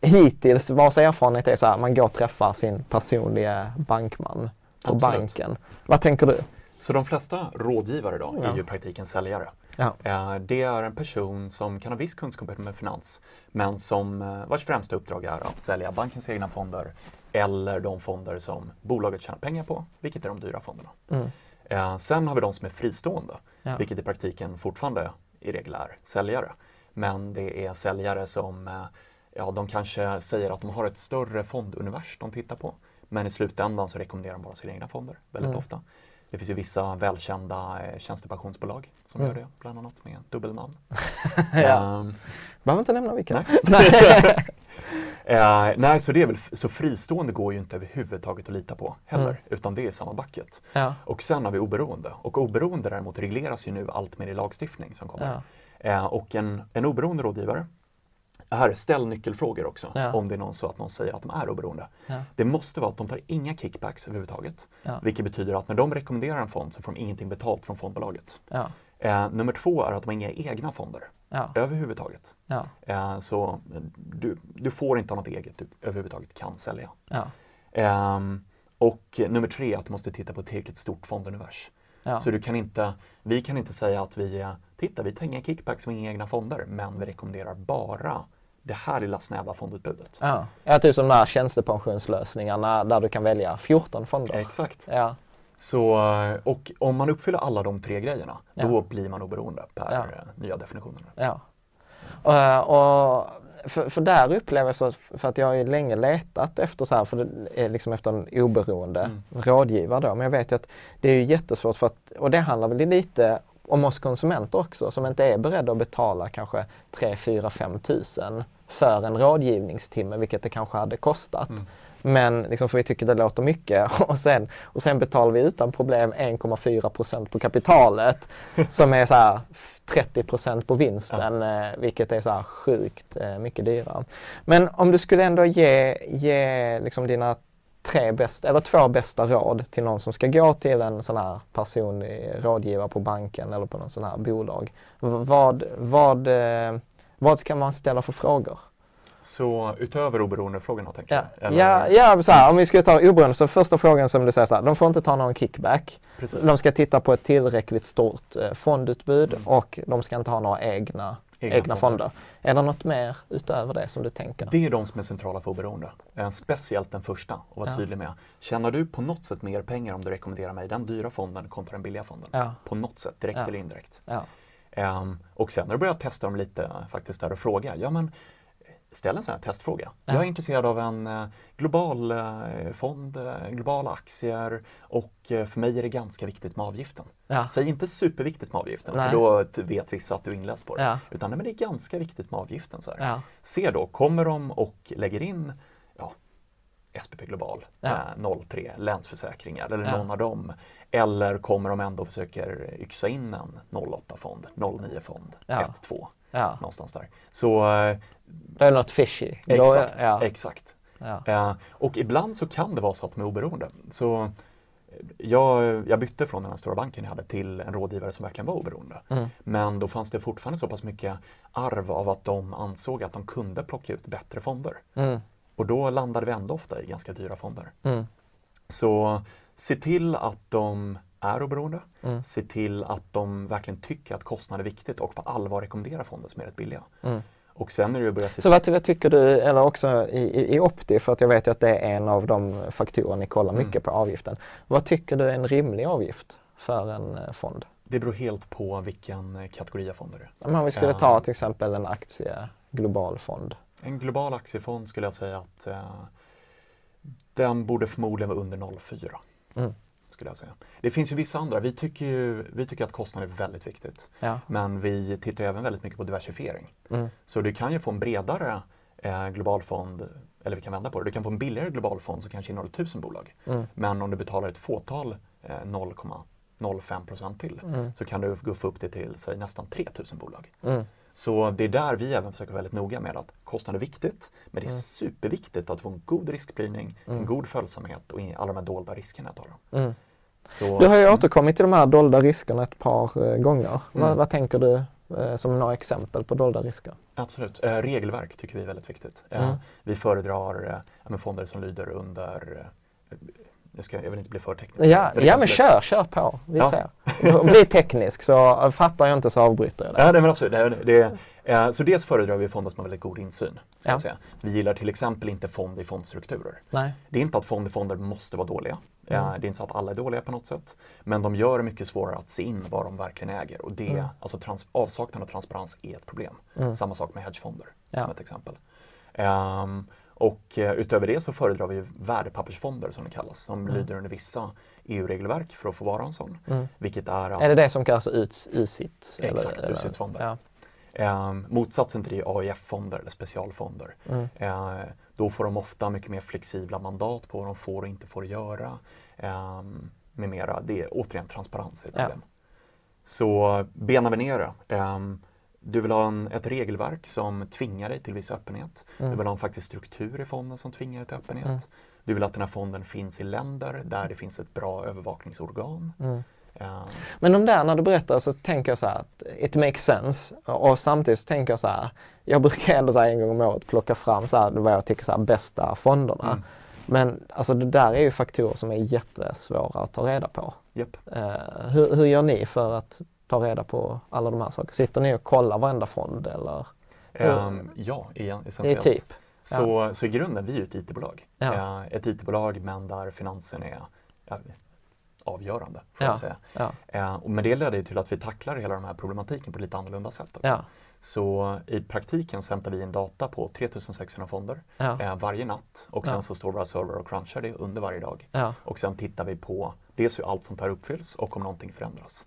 hittills vars erfarenhet är så här, man går och träffar sin personliga bankman på Absolut. banken. Vad tänker du? Så de flesta rådgivare idag Ja. är ju i praktiken säljare. Ja. Eh, Det är en person som kan ha viss kunskap med finans men som eh, vars främsta uppdrag är att sälja bankens egna fonder eller de fonder som bolaget tjänar pengar på, vilket är de dyra fonderna. Mm. Eh, Sen har vi de som är fristående, Ja. vilket i praktiken fortfarande i regel är säljare. Men det är säljare som, eh, ja de kanske säger att de har ett större fondunivers de tittar på. Men i slutändan så rekommenderar de bara sina egna fonder väldigt Mm. ofta. Det finns ju vissa välkända eh, tjänstepensionsbolag som Mm. gör det, bland annat med dubbelnamn. <laughs> ja. Ehm, Behöver inte nämna vilka. <laughs> <laughs> Eh, nej, så det är väl, så fristående går ju inte överhuvudtaget att lita på heller, Mm. utan det är samma bucket. ja. Och sen har vi oberoende. Och oberoende däremot regleras ju nu allt mer i lagstiftning som kommer. Ja. Eh, och en, en oberoende rådgivare, här, ställ nyckelfrågor också Ja. om det är någon så att någon säger att de är oberoende. Ja. Det måste vara att de tar inga kickbacks överhuvudtaget. Ja. Vilket betyder att när de rekommenderar en fond så får de ingenting betalt från fondbolaget. Eh, nummer två är att de har inga egna fonder Ja. överhuvudtaget. Ja. Eh, så eh, du, du får inte ha något eget du överhuvudtaget kan sälja. Ja. Ehm, och eh, nummer tre att du måste titta på ett tillräckligt stort fondunivers. Så du kan inte, vi kan inte säga att vi, eh, titta vi tar inga kickbacks med inga egna fonder, men vi rekommenderar bara det här lilla snäva fondutbudet. Ja. ja, typ som de här tjänstepensionslösningarna där du kan välja 14 fonder. Exakt. Ja. Så, eh, och om man uppfyller alla de tre grejerna, Ja. då blir man oberoende per Ja. eh, nya definitioner. Ja. Och, och för, för där upplever jag så, för att jag har ju länge letat efter så här, för det är liksom efter en oberoende Mm. rådgivare då. Men jag vet ju att det är jättesvårt för att, och det handlar väl lite om oss konsumenter också som inte är beredda att betala kanske 3, 4, 5 tusen för en rådgivningstimme, vilket det kanske hade kostat. Mm. Men liksom för vi tycker det låter mycket <laughs> och sen, och sen betalar vi utan problem 1,4 procent på kapitalet som är så här 30 procent på vinsten, eh, vilket är så här sjukt eh, mycket dyrare. Men om du skulle ändå ge, ge liksom dina tre bästa, eller två bästa råd till någon som ska gå till en sån här personlig rådgivare på banken eller på någon sån här bolag. Vad, vad, eh, vad ska man ställa för frågor? Så utöver oberoendefrågorna tänker Ja, jag? eller- ja, ja så här, om vi ska ta oberoende så första frågan som du säger så här, de får inte ta någon kickback. Precis. De ska titta på ett tillräckligt stort eh, fondutbud Mm. och de ska inte ha några egna, egna, fonder. Är det något mer utöver det som du tänker? Det är de som är centrala för oberoende. Eh, Speciellt den första, och vara Ja. tydlig med. Tjänar du på något sätt mer pengar om du rekommenderar mig den dyra fonden kontra den billiga fonden? Ja. På något sätt, direkt Ja. eller indirekt. Ehm, och sen när du börjar testa dem lite faktiskt där och fråga, ja men ställ en sån här testfråga. Ja. Jag är intresserad av en eh, global eh, fond, eh, globala aktier och för mig är det ganska viktigt med avgiften. Ja. Säg inte superviktigt med avgiften Nej. för då vet vissa att du är inläst på det. Ja. Utan nej, men det är ganska viktigt med avgiften. Så. Se då, kommer de och lägger in ja, SPP Global, Ja. eh, 03, Länsförsäkringar eller Ja. någon av dem. Eller kommer de ändå försöker yxa in en 08-fond, 09-fond, Ja. 1-2, Ja, någonstans där. Så eh, det är något fishy. Är- exakt, ja, exakt. ja. Eh, och ibland så kan det vara så att de är oberoende. Så eh, jag, jag bytte från den här stora banken jag hade till en rådgivare som verkligen var oberoende. Mm. Men då fanns det fortfarande så pass mycket arv av att de ansåg att de kunde plocka ut bättre fonder. Mm. Och då landade vi ändå ofta i ganska dyra fonder. Mm. Så se till att de är oberoende. Mm. Se till att de verkligen tycker att kostnad är viktigt och på allvar rekommenderar fonder som är rätt billiga. Mm. Och sen är det ju att börja se Så vad, vad tycker du, eller också i, i, Opti, för att jag vet ju att det är en av de faktorer ni kollar Mm. mycket på avgiften. Vad tycker du är en rimlig avgift för en eh, fond? Det beror helt på vilken eh, kategori av fonder det är. Om vi skulle ta till exempel en aktie, global fond. En global aktiefond skulle jag säga att eh, den borde förmodligen vara under 0,4. Mm. Skulle jag säga. Det finns ju vissa andra. Vi tycker, ju, vi tycker att kostnad är väldigt viktigt. Ja. Men vi tittar även väldigt mycket på diversifiering. Mm. Så du kan ju få en bredare eh, global fond, eller vi kan vända på det. Du kan få en billigare global fond som kanske innehåller 1000 bolag. Mm. Men om du betalar ett fåtal eh, 0,05 procent till Mm. så kan du guffa upp det till säg, nästan 3000 bolag. Mm. Så det är där vi även försöker vara väldigt noga med att kostnad är viktigt, men det är Mm. superviktigt att få en god riskspridning, en god följsamhet och alla de här dolda riskerna jag talar om. Mm. Så, Du har ju återkommit till de här dolda riskerna ett par eh, gånger. Vad, Mm. vad tänker du eh, som några exempel på dolda risker? Absolut. Eh, regelverk tycker vi är väldigt viktigt. Eh, Mm. Vi föredrar eh, fonder som lyder under nu ska jag, jag vill inte bli för teknisk. Ja, ja men kör, kör på. Vi Ja. ser. Bli teknisk så fattar jag inte så avbryter jag det. Ja, nej, men absolut. Det, det, eh, så dels föredrar vi fonder som har väldigt god insyn. Ska Ja. jag säga. Vi gillar till exempel inte fond i fondstrukturer. Det är inte att fond i fonder måste vara dåliga. Eh, Mm. Det är inte så att alla är dåliga på något sätt. Men de gör det mycket svårare att se in vad de verkligen äger. Och det, Mm. alltså trans- avsaknad av transparens är ett problem. Mm. Samma sak med hedgefonder Ja. som ett exempel. Ehm, och eh, utöver det så föredrar vi värdepappersfonder som det kallas, som lyder under vissa EU-regelverk för att få vara en sån. Mm. Vilket är att Är det det som kallas UCIT? Exakt, eller- UCIT-fonder. Ja. Ehm, motsatsen till det är AIF-fonder eller specialfonder. Mm. Eh, då får de ofta mycket mer flexibla mandat på vad de får och inte får göra. ehm, med mera. Det är återigen transparens i ett Ja. problem. Så benar vi ner det. Du vill ha en, ett regelverk som tvingar dig till viss öppenhet. Mm. Du vill ha en faktisk struktur i fonden som tvingar dig till öppenhet. Mm. Du vill att den här fonden finns i länder där det finns ett bra övervakningsorgan. Mm. Ehm, Men de där, när du berättar så tänker jag så här att it makes sense och samtidigt så tänker jag så här, jag brukar ändå så en gång om året plocka fram så här, vad jag tycker så här bästa fonderna. Mm. Men alltså det där är ju faktorer som är jättesvåra att ta reda på. japp. Eh, hur, hur gör ni för att ta reda på alla de här sakerna? Sitter ni och kollar varenda fond eller? Ehm, ja, igen, Det är essentiellt. typ. Så, så i grunden, vi är ett IT-bolag. Ja. Eh, ett IT-bolag men där finansen är ja, avgörande, får Ja. säga. Ja. Eh, men det leder till att vi tacklar hela den här problematiken på lite annorlunda sätt också. Ja. Så i praktiken så hämtar vi in data på 3600 fonder Ja. eh, varje natt och sen Ja. så står våra server och crunchar det under varje dag. Ja. Och sen tittar vi på dels hur allt sånt här uppfylls och om någonting förändras.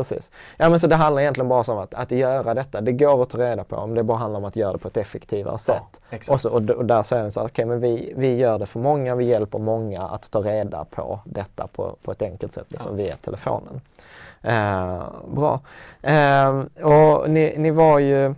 Ja, precis. Ja men så det handlar egentligen bara om att, att göra detta. Det går att ta reda på om det bara handlar om att göra det på ett effektivare sätt. exakt. och, så, och, och där säger den så här, okej men vi, vi gör det för många, vi hjälper många att ta reda på detta på, på ett enkelt sätt liksom, via telefonen. Eh, bra. Eh, och ni, ni var ju,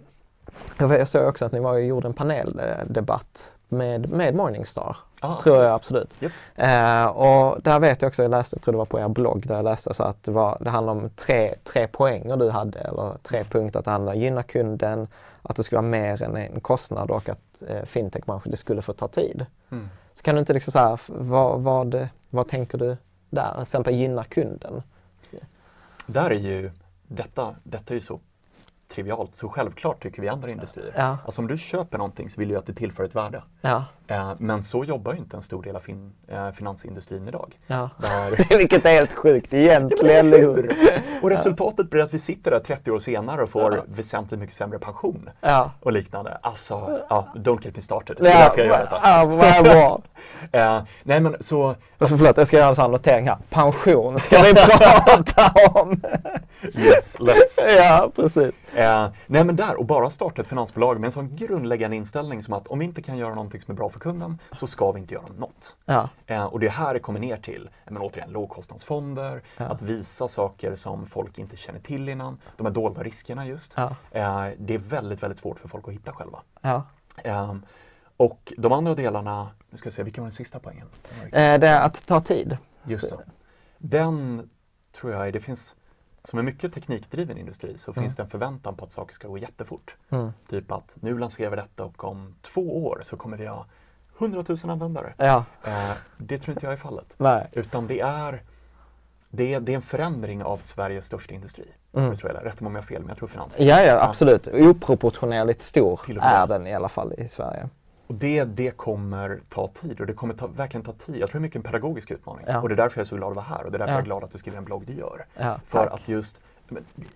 jag såg också att ni var ju, gjorde en paneldebatt med, med Morningstar. Ja, tror jag absolut. Japp. Eh, och där vet jag också, jag läste, jag tror det var på er blogg, där jag läste så att det, var, det handlar om tre, tre poänger du hade, eller tre punkter. Att det handlar om att gynna kunden, att det skulle vara mer än en kostnad och att eh, fintech-branschen, det skulle få ta tid. Mm. Så kan du inte liksom så här, vad, vad, vad tänker du där? Till exempel gynna kunden. Där är ju detta, detta är ju så trivialt, så självklart tycker vi andra industrier. Ja. Alltså om du köper någonting så vill du att det tillför ett värde. Ja, Eh, men så jobbar ju inte en stor del av fin, eh, finansindustrin idag. ja. Där, <laughs> Vilket är helt sjukt egentligen. hur? och resultatet blir att vi sitter där 30 år senare och får Ja. väsentligt mycket sämre pension Ja. och liknande. Alltså, ja, don't get me started. Det är Ja, därför jag gör detta. ja, vad bra. <laughs> Eh, nej men så, Alltså förlåt, jag ska göra en sån notering här. Pension ska vi <laughs> prata om. yes, let's. ja, precis. Eh, nej men där, och bara starta ett finansbolag med en sån grundläggande inställning som att om vi inte kan göra någonting som är bra för kunden så ska vi inte göra något. Ja. Eh, och det är här det kommer ner till, men återigen, lågkostnadsfonder, att visa saker som folk inte känner till innan, de här dolda riskerna just. Ja. Eh, det är väldigt, väldigt svårt för folk att hitta själva. Ja. Ehm, och de andra delarna, nu ska jag se, vilken var den sista poängen? Eh, det är att ta tid. Just det. Den tror jag, det finns, som är mycket teknikdriven industri så finns det en förväntan på att saker ska gå jättefort. Mm. Typ att nu lanserar vi detta och om två år så kommer vi ha 100 000 användare. Ja, Eh, det tror inte jag är fallet. nej. Utan det är, det är, det är en förändring av Sveriges största industri. Mm. Jag, rätt om jag har fel, men jag tror finans. Ja, ja, absolut. Oproportionerligt stor är den i alla fall i Sverige. Och det, det kommer ta tid och det kommer ta, verkligen ta tid. Jag tror det är mycket en pedagogisk utmaning. Ja. Och det är därför jag är så glad att vara här och det är därför Ja. jag är glad att du skriver en blogg du gör. Ja, för att just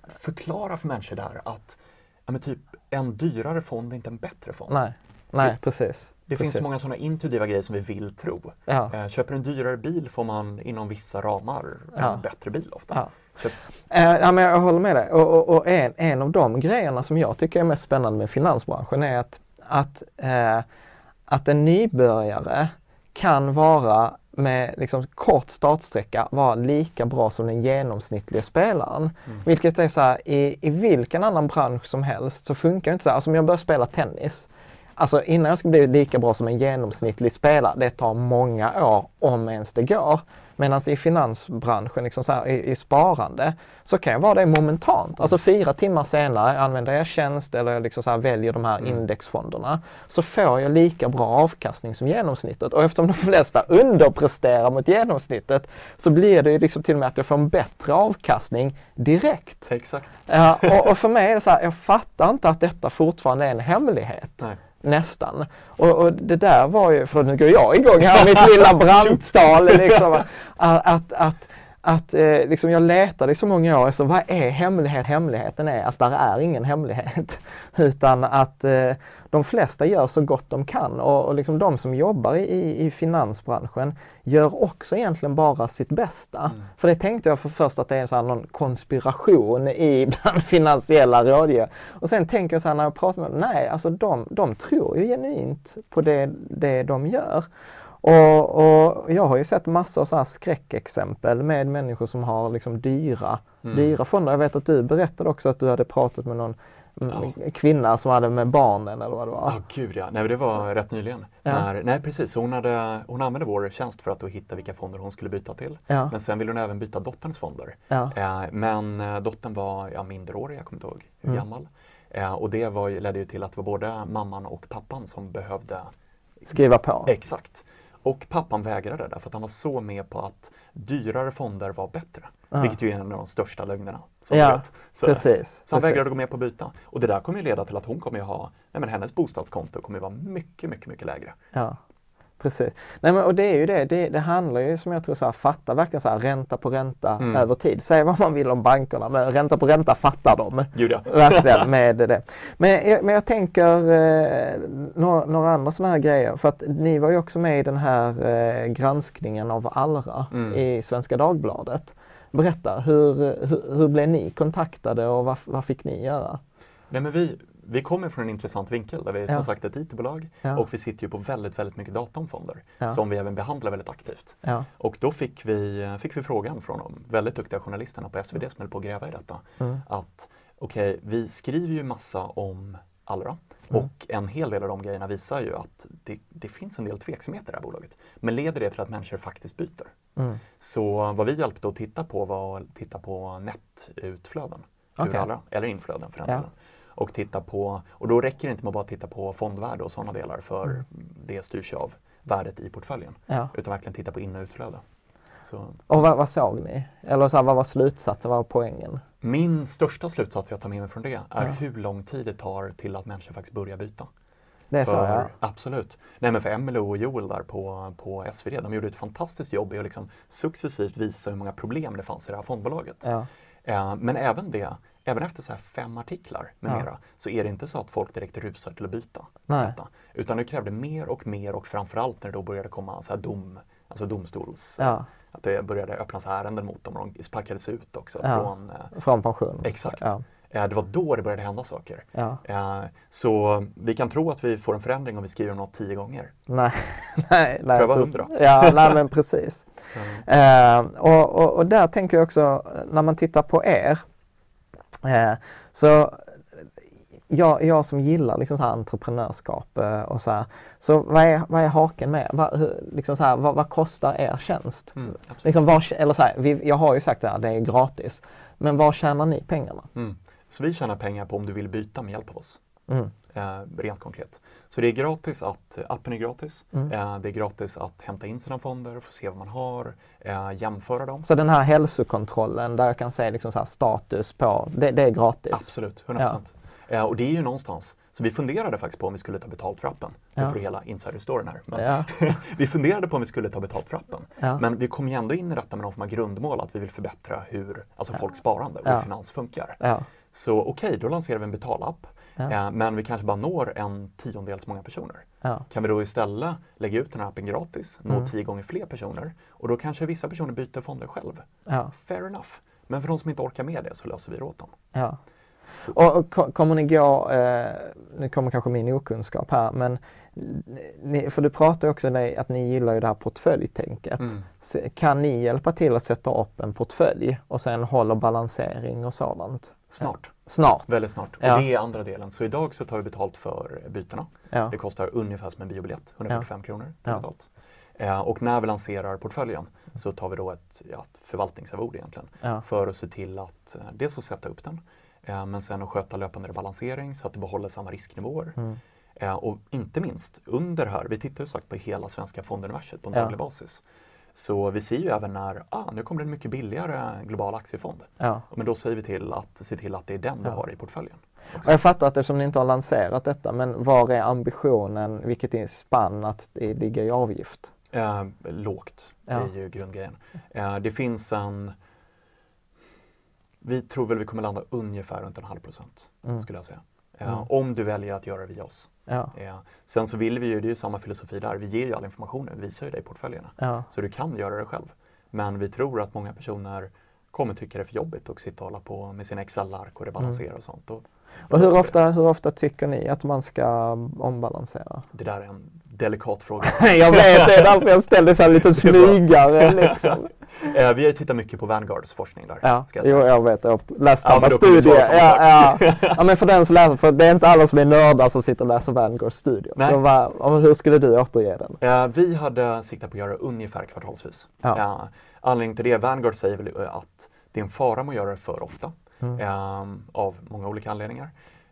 förklara för människor där att men typ, en dyrare fond är inte en bättre fond. Nej, nej Det- precis. Det precis. finns många sådana intuitiva grejer som vi vill tro. Eh, köper en dyrare bil får man inom vissa ramar en bättre bil ofta. Ja. Köp, Eh, ja, men jag håller med dig. Och, och, och en, en av de grejerna som jag tycker är mest spännande med finansbranschen är att, att, eh, att en nybörjare kan vara med liksom kort startsträcka vara lika bra som den genomsnittliga spelaren. Vilket är så här, i, i vilken annan bransch som helst så funkar det inte så här. Alltså om jag börjar spela tennis Alltså innan jag ska bli lika bra som en genomsnittlig spelare, det tar många år om ens det går. Medan i finansbranschen, liksom så här, i, i sparande, så kan jag vara det momentant. Alltså fyra timmar senare använder jag tjänst eller jag liksom så här väljer de här indexfonderna. Så får jag lika bra avkastning som genomsnittet. Och eftersom de flesta underpresterar mot genomsnittet så blir det ju liksom till och med att jag får en bättre avkastning direkt. exakt. Ja, och, och för mig är det så här, jag fattar inte att detta fortfarande är en hemlighet. Nej. Nästan. Och, och det där var ju, för nu går jag igång här mitt lilla <laughs> brandtal. Liksom, att, att, att, att eh, liksom jag letade i så många år, så vad är hemlighet? Hemligheten är att där är ingen hemlighet. <laughs> Utan att eh, de flesta gör så gott de kan och, och liksom de som jobbar i, i, finansbranschen gör också egentligen bara sitt bästa. För det tänkte jag för först att det är en sån här någon konspiration i <laughs> bland finansiella rådgivare. Och sen tänker jag så här när jag pratar med dem, nej alltså de, de tror ju genuint på det, det de gör. Och, och jag har ju sett massor av så här skräckexempel med människor som har liksom dyra, dyra fonder. Jag vet att du berättade också att du hade pratat med någon mm, kvinna som hade med barnen eller vad det var. Ja, gud ja. Nej, det var rätt nyligen. Ja. När, nej, precis. Hon, hade, hon använde vår tjänst för att hitta vilka fonder hon skulle byta till. Ja. Men sen ville hon även byta dotterns fonder. Ja. Eh, men eh, dottern var ja, mindreårig, jag kommer inte ihåg hur Mm. gammal. Eh, och det var, ledde ju till att det var både mamman och pappan som behövde Skriva på. Exakt. Och pappan vägrade därför att han var så med på att dyrare fonder var bättre. Vilket ju är en av de största lögnerna. Som Ja, vet. Så, precis, Så han vägrade gå med på att byta. Och det där kommer ju leda till att hon kommer ju ha, nej men hennes bostadskonto kommer ju vara mycket, mycket, mycket lägre. Ja, precis. Nej, men, och det är ju det, det, det handlar ju som jag tror så här, fatta verkligen så här, ränta på ränta Mm. över tid. Säg vad man vill om bankerna, men ränta på ränta fattar de. Gud ja. Verkligen <laughs> med det. Men, jag- men jag tänker eh, några, några andra sådana här grejer. För att ni var ju också med i den här eh, granskningen av Allra Mm. i Svenska Dagbladet. Berätta, hur, hur, hur blev ni kontaktade och vad, vad fick ni göra? Nej, men vi, vi kommer från en intressant vinkel där vi är Ja. som sagt ett IT-bolag Ja. och vi sitter ju på väldigt, väldigt mycket data om fonder Ja. som vi även behandlar väldigt aktivt. Och då fick vi, fick vi frågan från de väldigt duktiga journalisterna på SvD som höll på att gräva i detta. Mm. Att okej, vi skriver ju massa om Allra Mm. och en hel del av de grejerna visar ju att det, det finns en del tveksamheter i det här bolaget. Men leder det till att människor faktiskt byter? Mm. Så vad vi hjälpte att titta på var att titta på netutflöden. ur Okej. Allra, eller inflöden för den Ja. delen. Och titta på, och då räcker det inte med att bara titta på fondvärde och sådana delar för det styrs av värdet i portföljen. Mm. Ja. Utan verkligen titta på in och utflöde. Så Och vad, vad såg ni? Eller så här, vad var slutsatsen, vad var poängen? min största slutsats jag tar med mig från det är Ja. hur lång tid det tar till att människor faktiskt börjar byta. Det är så för, ja. Absolut. Nej men för Emelie och Joel där på, på SvD, de gjorde ett fantastiskt jobb i att liksom successivt visa hur många problem det fanns i det här fondbolaget. ja. Eh, men även det, även efter så här fem artiklar med Ja. mera, så är det inte så att folk direkt rusar till att byta. Nej. Detta. Utan det krävde mer och mer och framförallt när det då började komma så här dom, alltså domstols, Ja. att det började öppnas ärenden mot dem och de sparkades ut också Ja. från eh, Från pension. Exakt. Eh, det var då det började hända saker. Ja. Eh, så vi kan tro att vi får en förändring om vi skriver något tio gånger. Nej, <laughs> nej, nej. Pröva hundra. Ja, nej men precis. <laughs> Eh, och, och, och där tänker jag också, när man tittar på er, så jag, jag som gillar liksom så entreprenörskap eh, och så här, så vad är, vad är haken med vad, hur, liksom så här, vad, vad kostar er tjänst? Mm. Liksom var, eller så här, vi, jag har ju sagt att det är gratis, men var tjänar ni pengarna? Mm. Så vi tjänar pengar på om du vill byta med hjälp av oss. Mm. Eh, rent konkret. Så det är gratis att, appen är gratis. Mm. Eh, det är gratis att hämta in sina fonder, få se vad man har, eh, jämföra dem. Så den här hälsokontrollen där jag kan se liksom så status på, det, det är gratis? Absolut, 100%. Eh, och det är ju någonstans, så vi funderade faktiskt på om vi skulle ta betalt för appen. Nu Ja. får du hela insider-storyn här. Men Ja. <laughs> vi funderade på om vi skulle ta betalt för appen. Ja. Men vi kom ju ändå in i detta med någon form av grundmål att vi vill förbättra hur alltså folks sparande och Ja. hur finans funkar. Ja. Så okej, då lanserar vi en betalapp. Ja. Eh, men vi kanske bara når en tiondel så många personer. Ja. Kan vi då istället lägga ut den här appen gratis, nå Mm. tio gånger fler personer och då kanske vissa personer byter fonder själv. Ja. Fair enough. Men för de som inte orkar med det så löser vi det åt dem. Ja. Så, Och, och ko- kommer ni gå, eh, nu kommer kanske min okunskap här, men ni, för du pratar också om att ni gillar ju det här portföljtänket. Mm. Kan ni hjälpa till att sätta upp en portfölj och sen hålla balansering och sådant? Snart. Snart? Väldigt snart. Ja. Och det är andra delen. Så idag så tar vi betalt för bytena. Ja. Det kostar ungefär som en biobiljett, 145 kronor. tar vi Ja. betalt. Eh, och när vi lanserar portföljen så tar vi då ett, ja, ett förvaltningsarvode egentligen. För att se till att eh, dels att sätta upp den, eh, men sen att sköta löpande balansering så att det behåller samma risknivåer. Mm. Eh, och inte minst under här, vi tittar ju sagt på hela svenska fonduniverset på en daglig basis. Så vi ser ju även när, ah, nu kommer det en mycket billigare global aktiefond. Ja. Men då säger vi till att se till att det är den du har i portföljen. Och jag fattar att eftersom ni inte har lanserat detta, men var är ambitionen, vilket är spann att det ligger i avgift? Eh, lågt Ja. är ju grundgrejen. Eh, det finns en Vi tror väl vi kommer landa ungefär runt en halv procent Mm. skulle jag säga. Eh, Om du väljer att göra det via oss. Ja. Eh, sen så vill vi ju, det är ju samma filosofi där, vi ger ju all information, vi visar ju dig portföljerna. Ja. Så du kan göra det själv. Men vi tror att många personer kommer tycka det är för jobbigt att sitta och hålla på med sina Excel-ark och rebalansera och sånt. Och, Mm. Och hur ofta, hur ofta tycker ni att man ska ombalansera? Det där är en delikat fråga. <laughs> jag vet, det är därför jag ställde så här lite smygare <laughs> liksom. Eh, vi har tittat mycket på Vanguards forskning där. Ja, ska jag säga. jo, jag vet. Jag har läst Ja, samma vi studie. Ja, ja. <laughs> ja, men för den som läser, för det är inte alla som är nördar som sitter och läser Vanguards studier. Nej. Så vad, om- hur skulle du återge den? Eh, vi hade siktat på att göra ungefär kvartalsvis. Ja. Eh, anledningen till det, Vanguard säger väl att det är en fara med att göra det för ofta. Mm. eh, av många olika anledningar.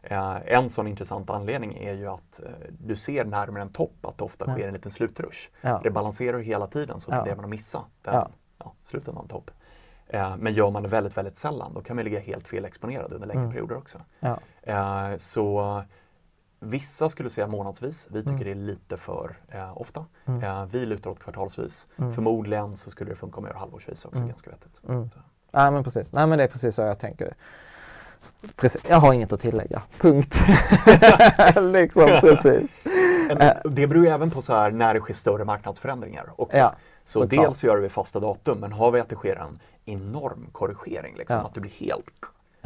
Eh, en sån intressant anledning är ju att eh, du ser närmare en topp att det ofta sker en liten slutrush. Ja. Det balanserar hela tiden så Ja. tenderar man att missa den, Ja. ja. slutet av en topp. Eh, men gör man det väldigt, väldigt sällan då kan man ligga helt fel exponerad under längre Mm. perioder också. Ja. Så Vissa skulle säga månadsvis, vi tycker Mm. det är lite för ofta. Mm. Vi lutar åt kvartalsvis. Mm. Förmodligen så skulle det funka om jag gör halvårsvis också, Mm. ganska vettigt. Mm. Nej men precis, nej men det är precis så jag tänker. Precis. Jag har inget att tillägga, punkt. <laughs> <laughs> liksom, precis. Eh. Det beror ju även på så här när det sker större marknadsförändringar också. Ja, så såklart. dels gör vi fasta datum, men har vi att det sker en enorm korrigering, liksom, Ja. att du blir helt,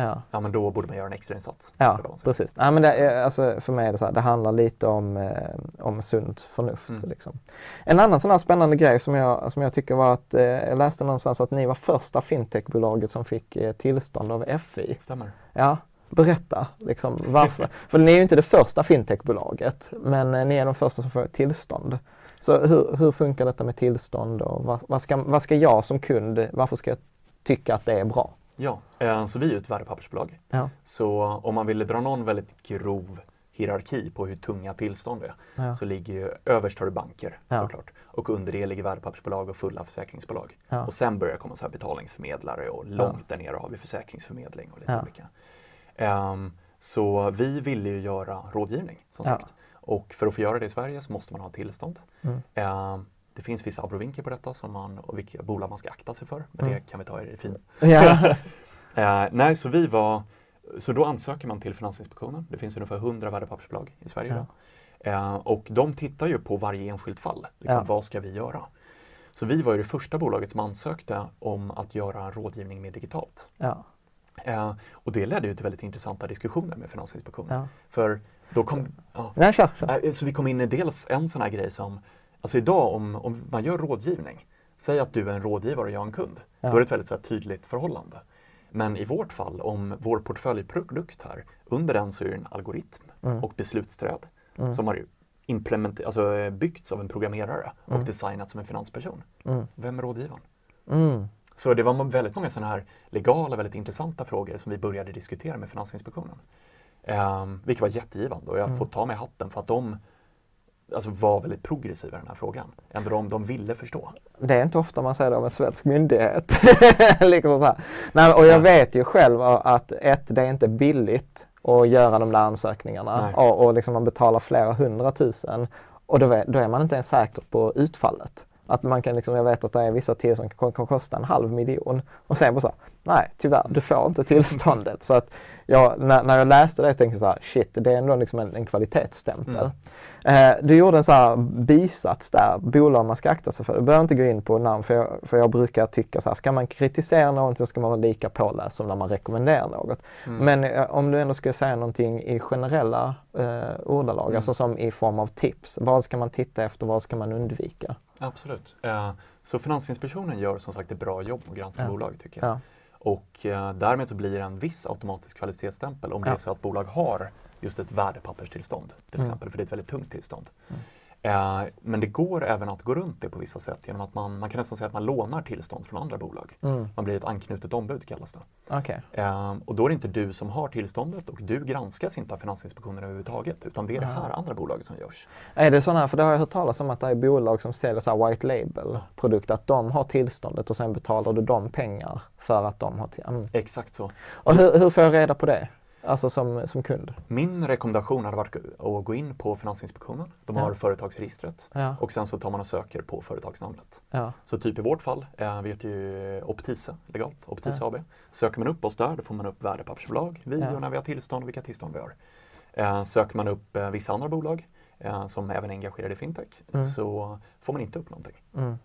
Ja. ja men då borde man göra en extra insats. Ja, precis. Nej, men det är, alltså, för mig är det så här, det handlar lite om, eh, om sunt förnuft. Mm. Liksom. En annan sån här spännande grej som jag, som jag tycker var att, eh, jag läste någonstans att ni var första fintechbolaget som fick eh, tillstånd av FI. Stämmer. Ja, berätta liksom, varför. <laughs> för ni är ju inte det första fintechbolaget, men eh, ni är de första som får tillstånd. Så hur, hur funkar detta med tillstånd och vad, vad, ska, vad ska jag som kund, varför ska jag tycka att det är bra? Ja, eh, så vi är ett värdepappersbolag. Ja. Så om man ville dra någon väldigt grov hierarki på hur tunga tillstånd är, Ja. så ligger ju överst har du banker Ja. såklart. Och under det ligger värdepappersbolag och fulla försäkringsbolag. Och sen börjar komma så här betalningsförmedlare och långt där nere har vi försäkringsförmedling och lite olika. Ehm, så vi ville ju göra rådgivning som sagt. Och för att få göra det i Sverige så måste man ha tillstånd. Mm. Ehm, det finns vissa abrovinker på detta som man, och vilka bolag man ska akta sig för. Men Mm. det kan vi ta i fin <laughs> Ja. <laughs> Eh, nej, så vi var, så då ansöker man till Finansinspektionen. Det finns ungefär 100 värdepappersbolag i Sverige Ja. idag. Eh, och de tittar ju på varje enskilt fall. Liksom, Ja. Vad ska vi göra? Så vi var ju det första bolaget som ansökte om att göra rådgivning mer digitalt. ja. Eh, och det ledde ju till väldigt intressanta diskussioner med Finansinspektionen. Ja. För då kom, ja, Nej, kör, kör. Eh, Så vi kom in i dels en sån här grej som, alltså idag om, om man gör rådgivning, säg att du är en rådgivare och jag är en kund, Ja. då är det ett väldigt så här, tydligt förhållande. Men i vårt fall, om vår portföljprodukt här, under den så är det en algoritm Mm. och beslutsträd som har implement- alltså, byggts av en programmerare och Mm. designats som en finansperson. Vem är rådgivaren? Mm. Så det var väldigt många sådana här legala, väldigt intressanta frågor som vi började diskutera med Finansinspektionen. Um, vilket var jättegivande och jag Mm. får ta mig hatten för att de alltså, var väldigt progressiva i den här frågan. Ändå de, de ville förstå. Det är inte ofta man säger det om en svensk myndighet. <laughs> liksom så. Nej, och jag vet ju själv att ett, det är inte billigt att göra de där ansökningarna Nej. och, och liksom man betalar flera hundratusen och då, vet- då är man inte ens säker på utfallet. Att man kan liksom, jag vet att det är vissa tider som kan, kan kosta en halv miljon och sen bara så, nej tyvärr, du får inte tillståndet. så att jag, när, när jag läste det tänkte jag så här, shit, det är ändå liksom en, en kvalitetsstämpel. Eh, du gjorde en så här bisats där, bolag man ska akta sig för. Du behöver inte gå in på namn för jag, för jag brukar tycka så här, ska man kritisera någonting så ska man vara lika påläst som när man rekommenderar något. Men eh, om du ändå skulle säga någonting i generella eh, ordalag, alltså som i form av tips. Vad ska man titta efter, vad ska man undvika? Absolut. Eh, så Finansinspektionen gör som sagt ett bra jobb att granska Ja. bolag tycker jag. Ja. Och eh, därmed så blir det en viss automatisk kvalitetsstämpel om det Ja. är så att bolag har just ett värdepapperstillstånd till Mm. exempel, för det är ett väldigt tungt tillstånd. Eh, men det går även att gå runt det på vissa sätt genom att man, man kan nästan säga att man lånar tillstånd från andra bolag. Mm. Man blir ett anknutet ombud kallas det. Okej. Eh, och då är det inte du som har tillståndet och du granskas inte av Finansinspektionen överhuvudtaget utan det är det här andra bolaget som görs. Är det sådana här, för det har jag hört talas om att det är bolag som säljer så white label produkter, att de har tillståndet och sen betalar du dem pengar för att de har. Mm. Exakt så. Och hur, hur får jag reda på det? Alltså som, som kund? Min rekommendation hade varit att gå in på Finansinspektionen. De har Ja. företagsregistret Ja. och sen så tar man och söker på företagsnamnet. Ja. Så typ i vårt fall, eh, vi heter ju Optise legalt, Optise AB. Söker man upp oss där, då får man upp värdepappersbolag, vi och när vi har tillstånd och vilka tillstånd vi har. Eh, söker man upp eh, vissa andra bolag eh, som även är engagerade i fintech så får man inte upp någonting. Mm.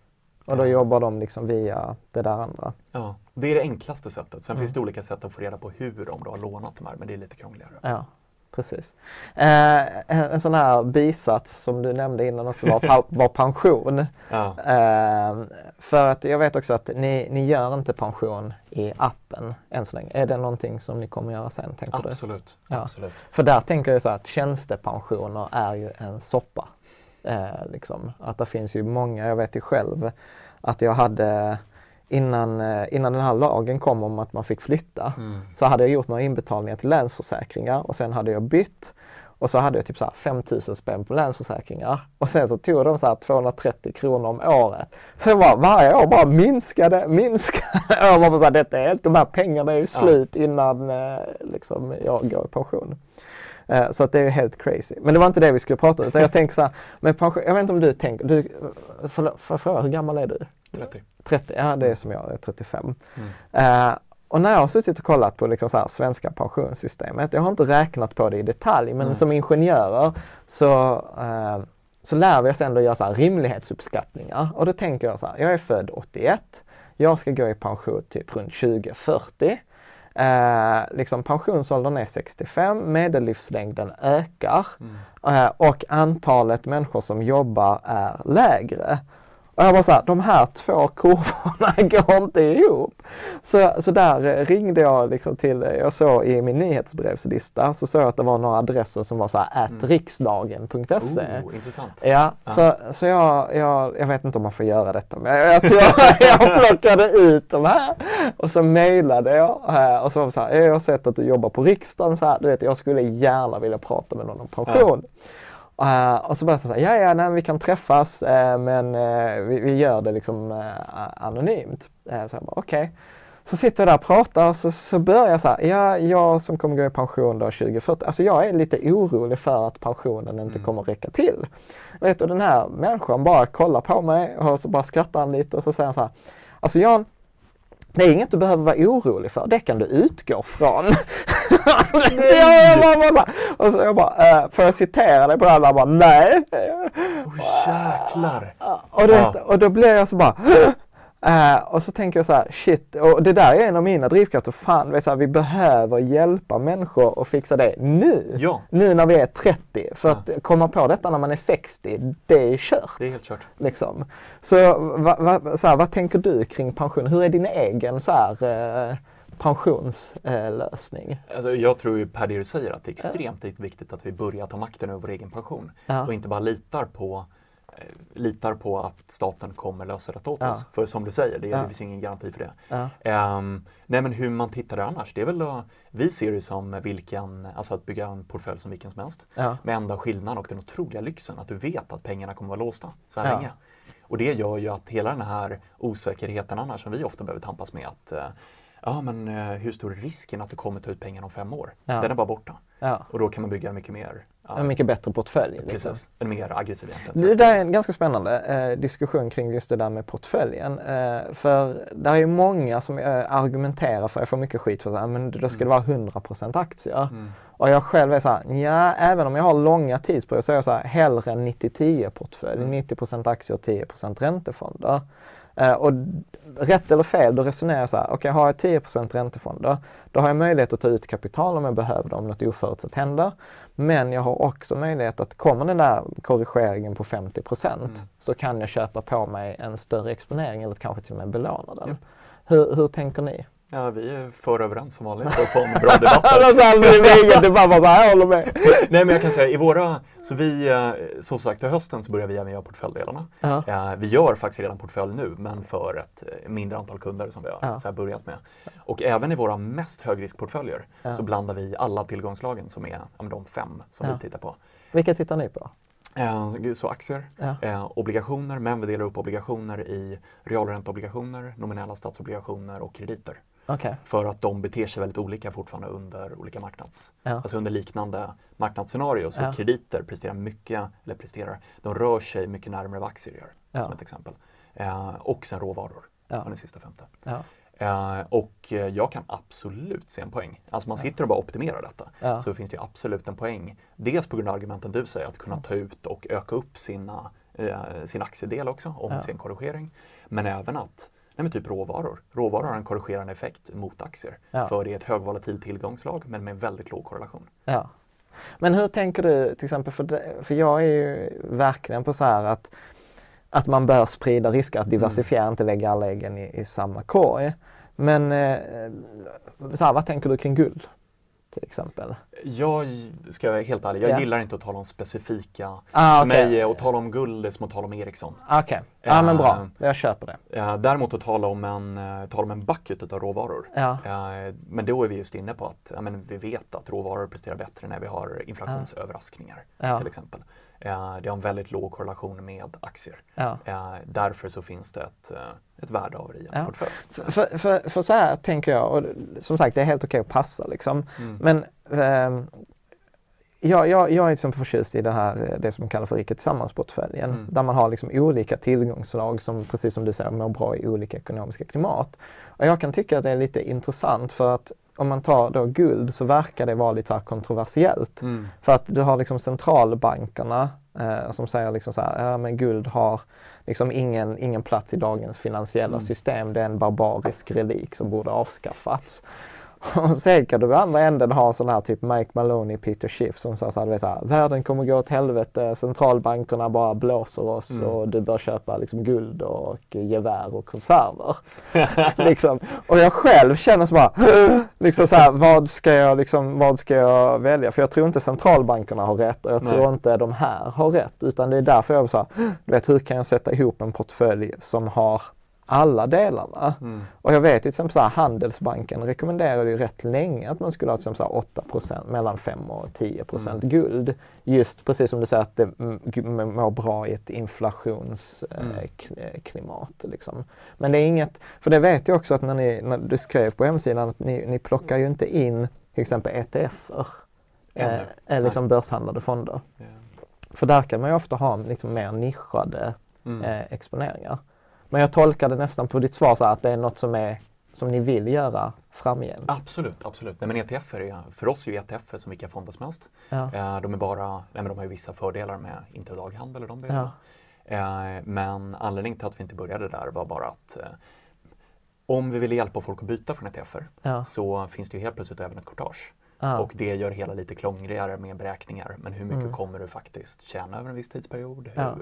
Och då jobbar de liksom via det där andra? Ja, det är det enklaste sättet. Sen finns Mm. det olika sätt att få reda på hur om du har lånat de här, men det är lite krångligare. Ja, precis. Eh, en, sån här bisats som du nämnde innan också var, <laughs> var pension. Ja. Eh, för att jag vet också att ni, ni gör inte pension i appen än så länge. Är det någonting som ni kommer göra sen, tänker du? Absolut, Ja. absolut. För där tänker jag så att tjänstepensioner är ju en soppa. Eh, liksom. Att det finns ju många, jag vet ju själv att jag hade innan, eh, innan den här lagen kom om att man fick flytta så hade jag gjort några inbetalningar till Länsförsäkringar och sen hade jag bytt och så hade jag typ så här 5000 spänn på Länsförsäkringar och sen så tog de så här 230 kronor om året. Så jag bara varje år bara minskade, minskade. <laughs> Jag bara så här, detta är helt, de här pengarna är ju slut innan eh, liksom, jag går i pension. Eh, Så att det är helt crazy. Men det var inte det vi skulle prata om. Utan jag tänker så här, med pension, jag vet inte om du tänker, du, får jag fråga, hur gammal är du? 30. 30, ja det är som jag, jag är 35. Eh, och när jag har suttit och kollat på liksom så svenska pensionssystemet, jag har inte räknat på det i detalj, men som ingenjörer så, eh, så lär vi oss ändå göra så rimlighetsuppskattningar. Och då tänker jag så här, jag är född 81, jag ska gå i pension typ runt 2040. Eh, liksom pensionsåldern är 65, medellivslängden ökar eh, och antalet människor som jobbar är lägre. Och jag bara så här, de här två <laughs> kurvorna går inte ihop. Så, så där eh, ringde jag liksom till, jag såg i min nyhetsbrevslista så såg jag att det var några adresser som var så här riksdagen.se. Oh, intressant. Ja, så, så jag, jag, jag vet inte om man får göra detta men jag, jag jag, <laughs> jag plockade ut de här och så mejlade jag eh, och så var det så här, jag har sett att du jobbar på riksdagen så här, du vet jag skulle gärna vilja prata med någon om pension. Eh, och så berättade här, ja ja nej, vi kan träffas eh, men eh, vi, vi gör det liksom anonymt. Så jag bara okej. Så sitter jag där och pratar och så, så börjar jag så här, ja jag som kommer gå i pension då 2040, alltså jag är lite orolig för att pensionen inte kommer räcka till. Vet du den här människan bara kollar på mig och så bara skrattar han lite och så säger han så här, alltså Jan, det är inget du behöver vara orolig för, det kan du utgå från. <laughs> jag bara, bara så här, och så jag bara, äh, får jag citera dig på det här? Bara, nej. Oh, jäklar! Och, det, och då blir jag så bara, Eh, och så tänker jag så här, shit, och det där är en av mina drivkrafter. Fan, vet, så här, vi behöver hjälpa människor att fixa det nu. Ja. Nu när vi är 30. För att komma på detta när man är 60, det är kört. Det är helt kört. Liksom. Så, va, va, så här, vad tänker du kring pension? Hur är din egen så här, eh, pensionslösning? Alltså, jag tror ju per det du säger att det är extremt viktigt att vi börjar ta makten över vår egen pension. Ja. Och inte bara litar på litar på att staten kommer lösa det åt Ja. oss. För som du säger, det, Ja. det finns ingen garanti för det. Ja. Ehm, nej men hur man tittar det annars, det är väl att, vi ser det som vilken, alltså att bygga en portfölj som vilken som helst. Ja. Med enda skillnaden och den otroliga lyxen att du vet att pengarna kommer vara låsta så här länge. Och det gör ju att hela den här osäkerheten annars som vi ofta behöver tampas med att eh, Ja men eh, hur stor är risken att du kommer ta ut pengarna om fem år? Ja. Den är bara borta. Ja. Och då kan man bygga mycket mer ja, En mycket bättre portfölj. Liksom. precis, en mer aggressiv egentligen. Det där är en ganska spännande eh, diskussion kring just det där med portföljen. Eh, för där är ju många som eh, argumenterar för, jag får mycket skit för att men då ska det vara 100% aktier. Och jag själv är så här, ja även om jag har långa tidsperioder så är jag så här, hellre en 90-10 portfölj. 90% aktier och 10% räntefonder. Eh, och rätt eller fel, då resonerar jag så här, okej har jag 10% räntefonder, då har jag möjlighet att ta ut kapital om jag behöver det, om något oförutsett händer. Men jag har också möjlighet att kommer den där korrigeringen på 50% så kan jag köpa på mig en större exponering eller kanske till och med belåna den. Hur, hur tänker ni? Ja, vi är för överens som vanligt för att få en bra debatt. <laughs> Alltså, det är ingen debatt, bara så här, jag håller med. <laughs> Nej men jag kan säga i våra, så vi, eh, som sagt till hösten så börjar vi även göra portföljdelarna. Eh, Vi gör faktiskt redan portfölj nu men för ett eh, mindre antal kunder som vi har Ja. så här börjat med. Och även i våra mest högriskportföljer så blandar vi alla tillgångslagen som är de fem som vi tittar på. Vilka tittar ni på? Så aktier, Ja. eh, obligationer, men vi delar upp obligationer i realränteobligationer, nominella statsobligationer och krediter. Okej. För att de beter sig väldigt olika fortfarande under olika marknads... Ja. Alltså under liknande marknadsscenario så Ja. krediter presterar mycket, eller presterar, de rör sig mycket närmare vad aktier gör. Ja. Som ett exempel. Eh, och sen råvaror, Ja. som den sista femte. Eh, och eh, jag kan absolut se en poäng. Alltså man sitter och bara optimerar detta. Ja. Så finns det ju absolut en poäng. Dels på grund av argumenten du säger, att kunna ta ut och öka upp sina, eh, sin aktiedel också om Ja. sin korrigering. Men även att, nej men typ råvaror. Råvaror har en korrigerande effekt mot aktier. Ja. För det är ett högvolatilt tillgångslag men med väldigt låg korrelation. Ja. Men hur tänker du till exempel, för, det, för jag är ju verkligen på så här att, att man bör sprida risker, att diversifiera, inte lägga alla äggen i, i samma korg. Men eh, så här, vad tänker du kring guld? Till exempel. Jag ska vara helt ärlig, jag Ja. gillar inte att tala om specifika. Ah, För mig är att tala om guld är som att tala om Ericsson. Okej, ja men bra. Eh, Jag köper det. Eh, däremot att tala om en, eh, tala om en bucket av råvaror. Ja. Eh, men då är vi just inne på att ja, men vi vet att råvaror presterar bättre när vi har inflationsöverraskningar Ja. till exempel. Eh, det har en väldigt låg korrelation med aktier. Ja. Eh, därför så finns det ett, eh, ett värde av det i en Ja. portfölj. För, för, för, för så här tänker jag, och som sagt det är helt okej att passa liksom. Mm. Men ehm, jag, jag, jag är liksom förtjust i det här, eh, det som kallas för Rika Tillsammans-portföljen. Mm. Där man har liksom olika tillgångslag som, precis som du säger, mår bra i olika ekonomiska klimat. Och jag kan tycka att det är lite intressant för att om man tar då guld så verkar det vara lite kontroversiellt. Mm. För att du har liksom centralbankerna eh, som säger liksom så här, ja men guld har liksom ingen, ingen plats i dagens finansiella system. Det är en barbarisk relik som borde avskaffats. <laughs> Och sen kan du i andra änden ha sådana här typ Mike Maloney, Peter Schiff som säger så här, du vet så här, världen kommer gå åt helvete, centralbankerna bara blåser oss och du bör köpa liksom guld och gevär och konserver. <laughs> liksom. Och jag själv känner så bara, <gasps> liksom så här, vad ska jag liksom, vad ska jag välja? För jag tror inte centralbankerna har rätt och jag tror Nej. inte de här har rätt. Utan det är därför jag så här, du vet hur kan jag sätta ihop en portfölj som har alla delarna. Och jag vet ju exempel så här, Handelsbanken rekommenderade ju rätt länge att man skulle ha exempel så här 8% mellan 5 och 10 procent guld. Just precis som du säger att det mm, mår bra i ett inflationsklimat. liksom. Men det är inget, för det vet jag också att när, ni, när du skrev på hemsidan att ni, ni plockar ju inte in till exempel ETFer. Eh, eh, liksom börshandlade fonder. För där kan man ju ofta ha liksom mer nischade Mm. eh, exponeringar. Men jag tolkade nästan på ditt svar så att det är något som, är, som ni vill göra framgent. Absolut, absolut. Nej, men ETF är, för oss är ju ETF som vilka fonder som helst. Ja. Eh, de, är bara, nej, men de har ju vissa fördelar med intradaghandel och de delarna. Eh, men anledningen till att vi inte började där var bara att eh, om vi ville hjälpa folk att byta från ETFer Ja. så finns det ju helt plötsligt även ett courtage. Ja. Och det gör hela lite krångligare med beräkningar. Men hur mycket Mm. kommer du faktiskt tjäna över en viss tidsperiod? Hur, Ja.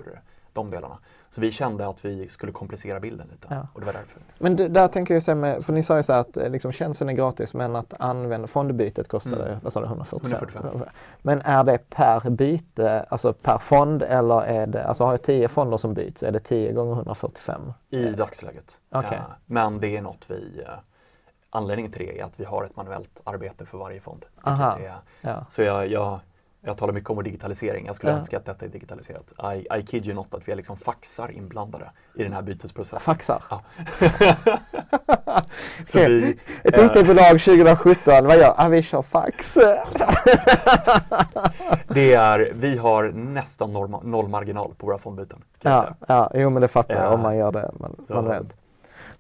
De delarna. Så vi kände att vi skulle komplicera bilden lite Ja. och det var därför. Men det, där tänker jag så här med, för ni sa ju så här att eh, liksom, tjänsten är gratis men att använda fondbytet kostade, Mm. vad sa du, 145? 145. Men är det per byte, alltså per fond eller är det, alltså har jag 10 fonder som byts, är det 10 gånger 145? I dagsläget. Okej. Eh, men det är något vi eh, Anledningen till det är att vi har ett manuellt arbete för varje fond. Aha. Är, Ja. så jag, jag, jag talar mycket om digitalisering. Jag skulle Ja. önska att detta är digitaliserat. I, I kid you not att vi är liksom faxar inblandade i den här bytesprocessen. Faxar? Ja. <laughs> så Okej. vi, Ett eh, IT-bolag 2017, vad gör? Ah, vi kör fax. <laughs> det är, vi har nästan norma, noll marginal på våra fondbyten. Ja, ja, jo men det fattar jag Ja. om man gör det man, Så- manuellt.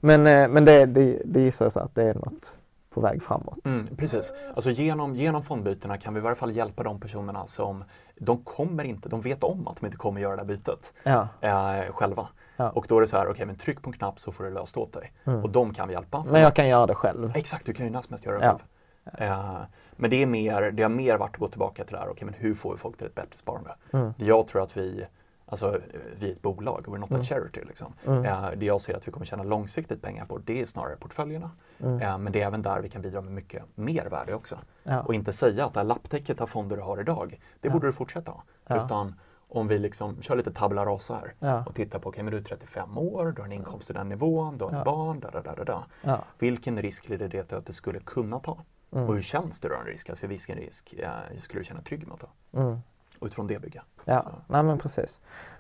Men, eh, men det, det, det gissar jag så att det är något på väg framåt. Mm, precis. Alltså genom, genom fondbytena kan vi i varje fall hjälpa de personerna som de kommer inte, de vet om att de inte kommer göra det här bytet Ja, eh, själva. Ja. Och då är det så här, okej men tryck på en knapp så får det löst åt dig. Och de kan vi hjälpa. Mm. men jag kan göra det själv. Exakt, du kan ju när som helst göra det Ja. själv. Eh, men det, är mer, det har mer varit att gå tillbaka till det här, okej men hur får vi folk till ett bättre sparande? Mm. Jag tror att vi, alltså vi är ett bolag, we're not Mm. a charity. Liksom. Eh, det jag ser att vi kommer tjäna långsiktigt pengar på, det är snarare portföljerna. Eh, men det är även där vi kan bidra med mycket mervärde också. Ja. Och inte säga att det här lapptäcket av fonder du har idag, det borde du fortsätta ha. Ja. Utan om vi liksom kör lite tabula rasa här Ja. och tittar på, okej men du är 35 år, du har en inkomst i den nivån, du har ett Ja. barn, da, da, da, da. Ja. Vilken risk är det att du skulle kunna ta? Mm. Och hur känns det då en risk? Alltså vilken risk eh, skulle du känna trygg med att ta? Mm. Och utifrån det bygga. Ja, Så. nej men precis.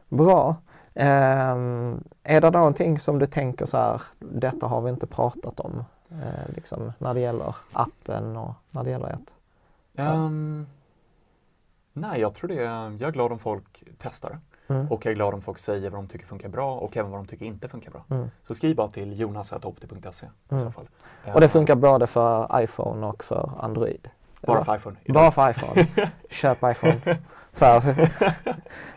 Bra. Ehm, är det någonting som du tänker så här, detta har vi inte pratat om, eh, liksom, när det gäller appen och när det gäller ett? Ehm, nej, jag tror det. Jag är glad om folk testar. Mm. Och jag är glad om folk säger vad de tycker funkar bra och även vad de tycker inte funkar bra. Mm. Så skriv bara till jonas.opti.se i så fall. Och det Eh, funkar både för iPhone och för Android? Bara Eller? för iPhone. Bara för iPhone? <laughs> Köp iPhone. Så här. <laughs>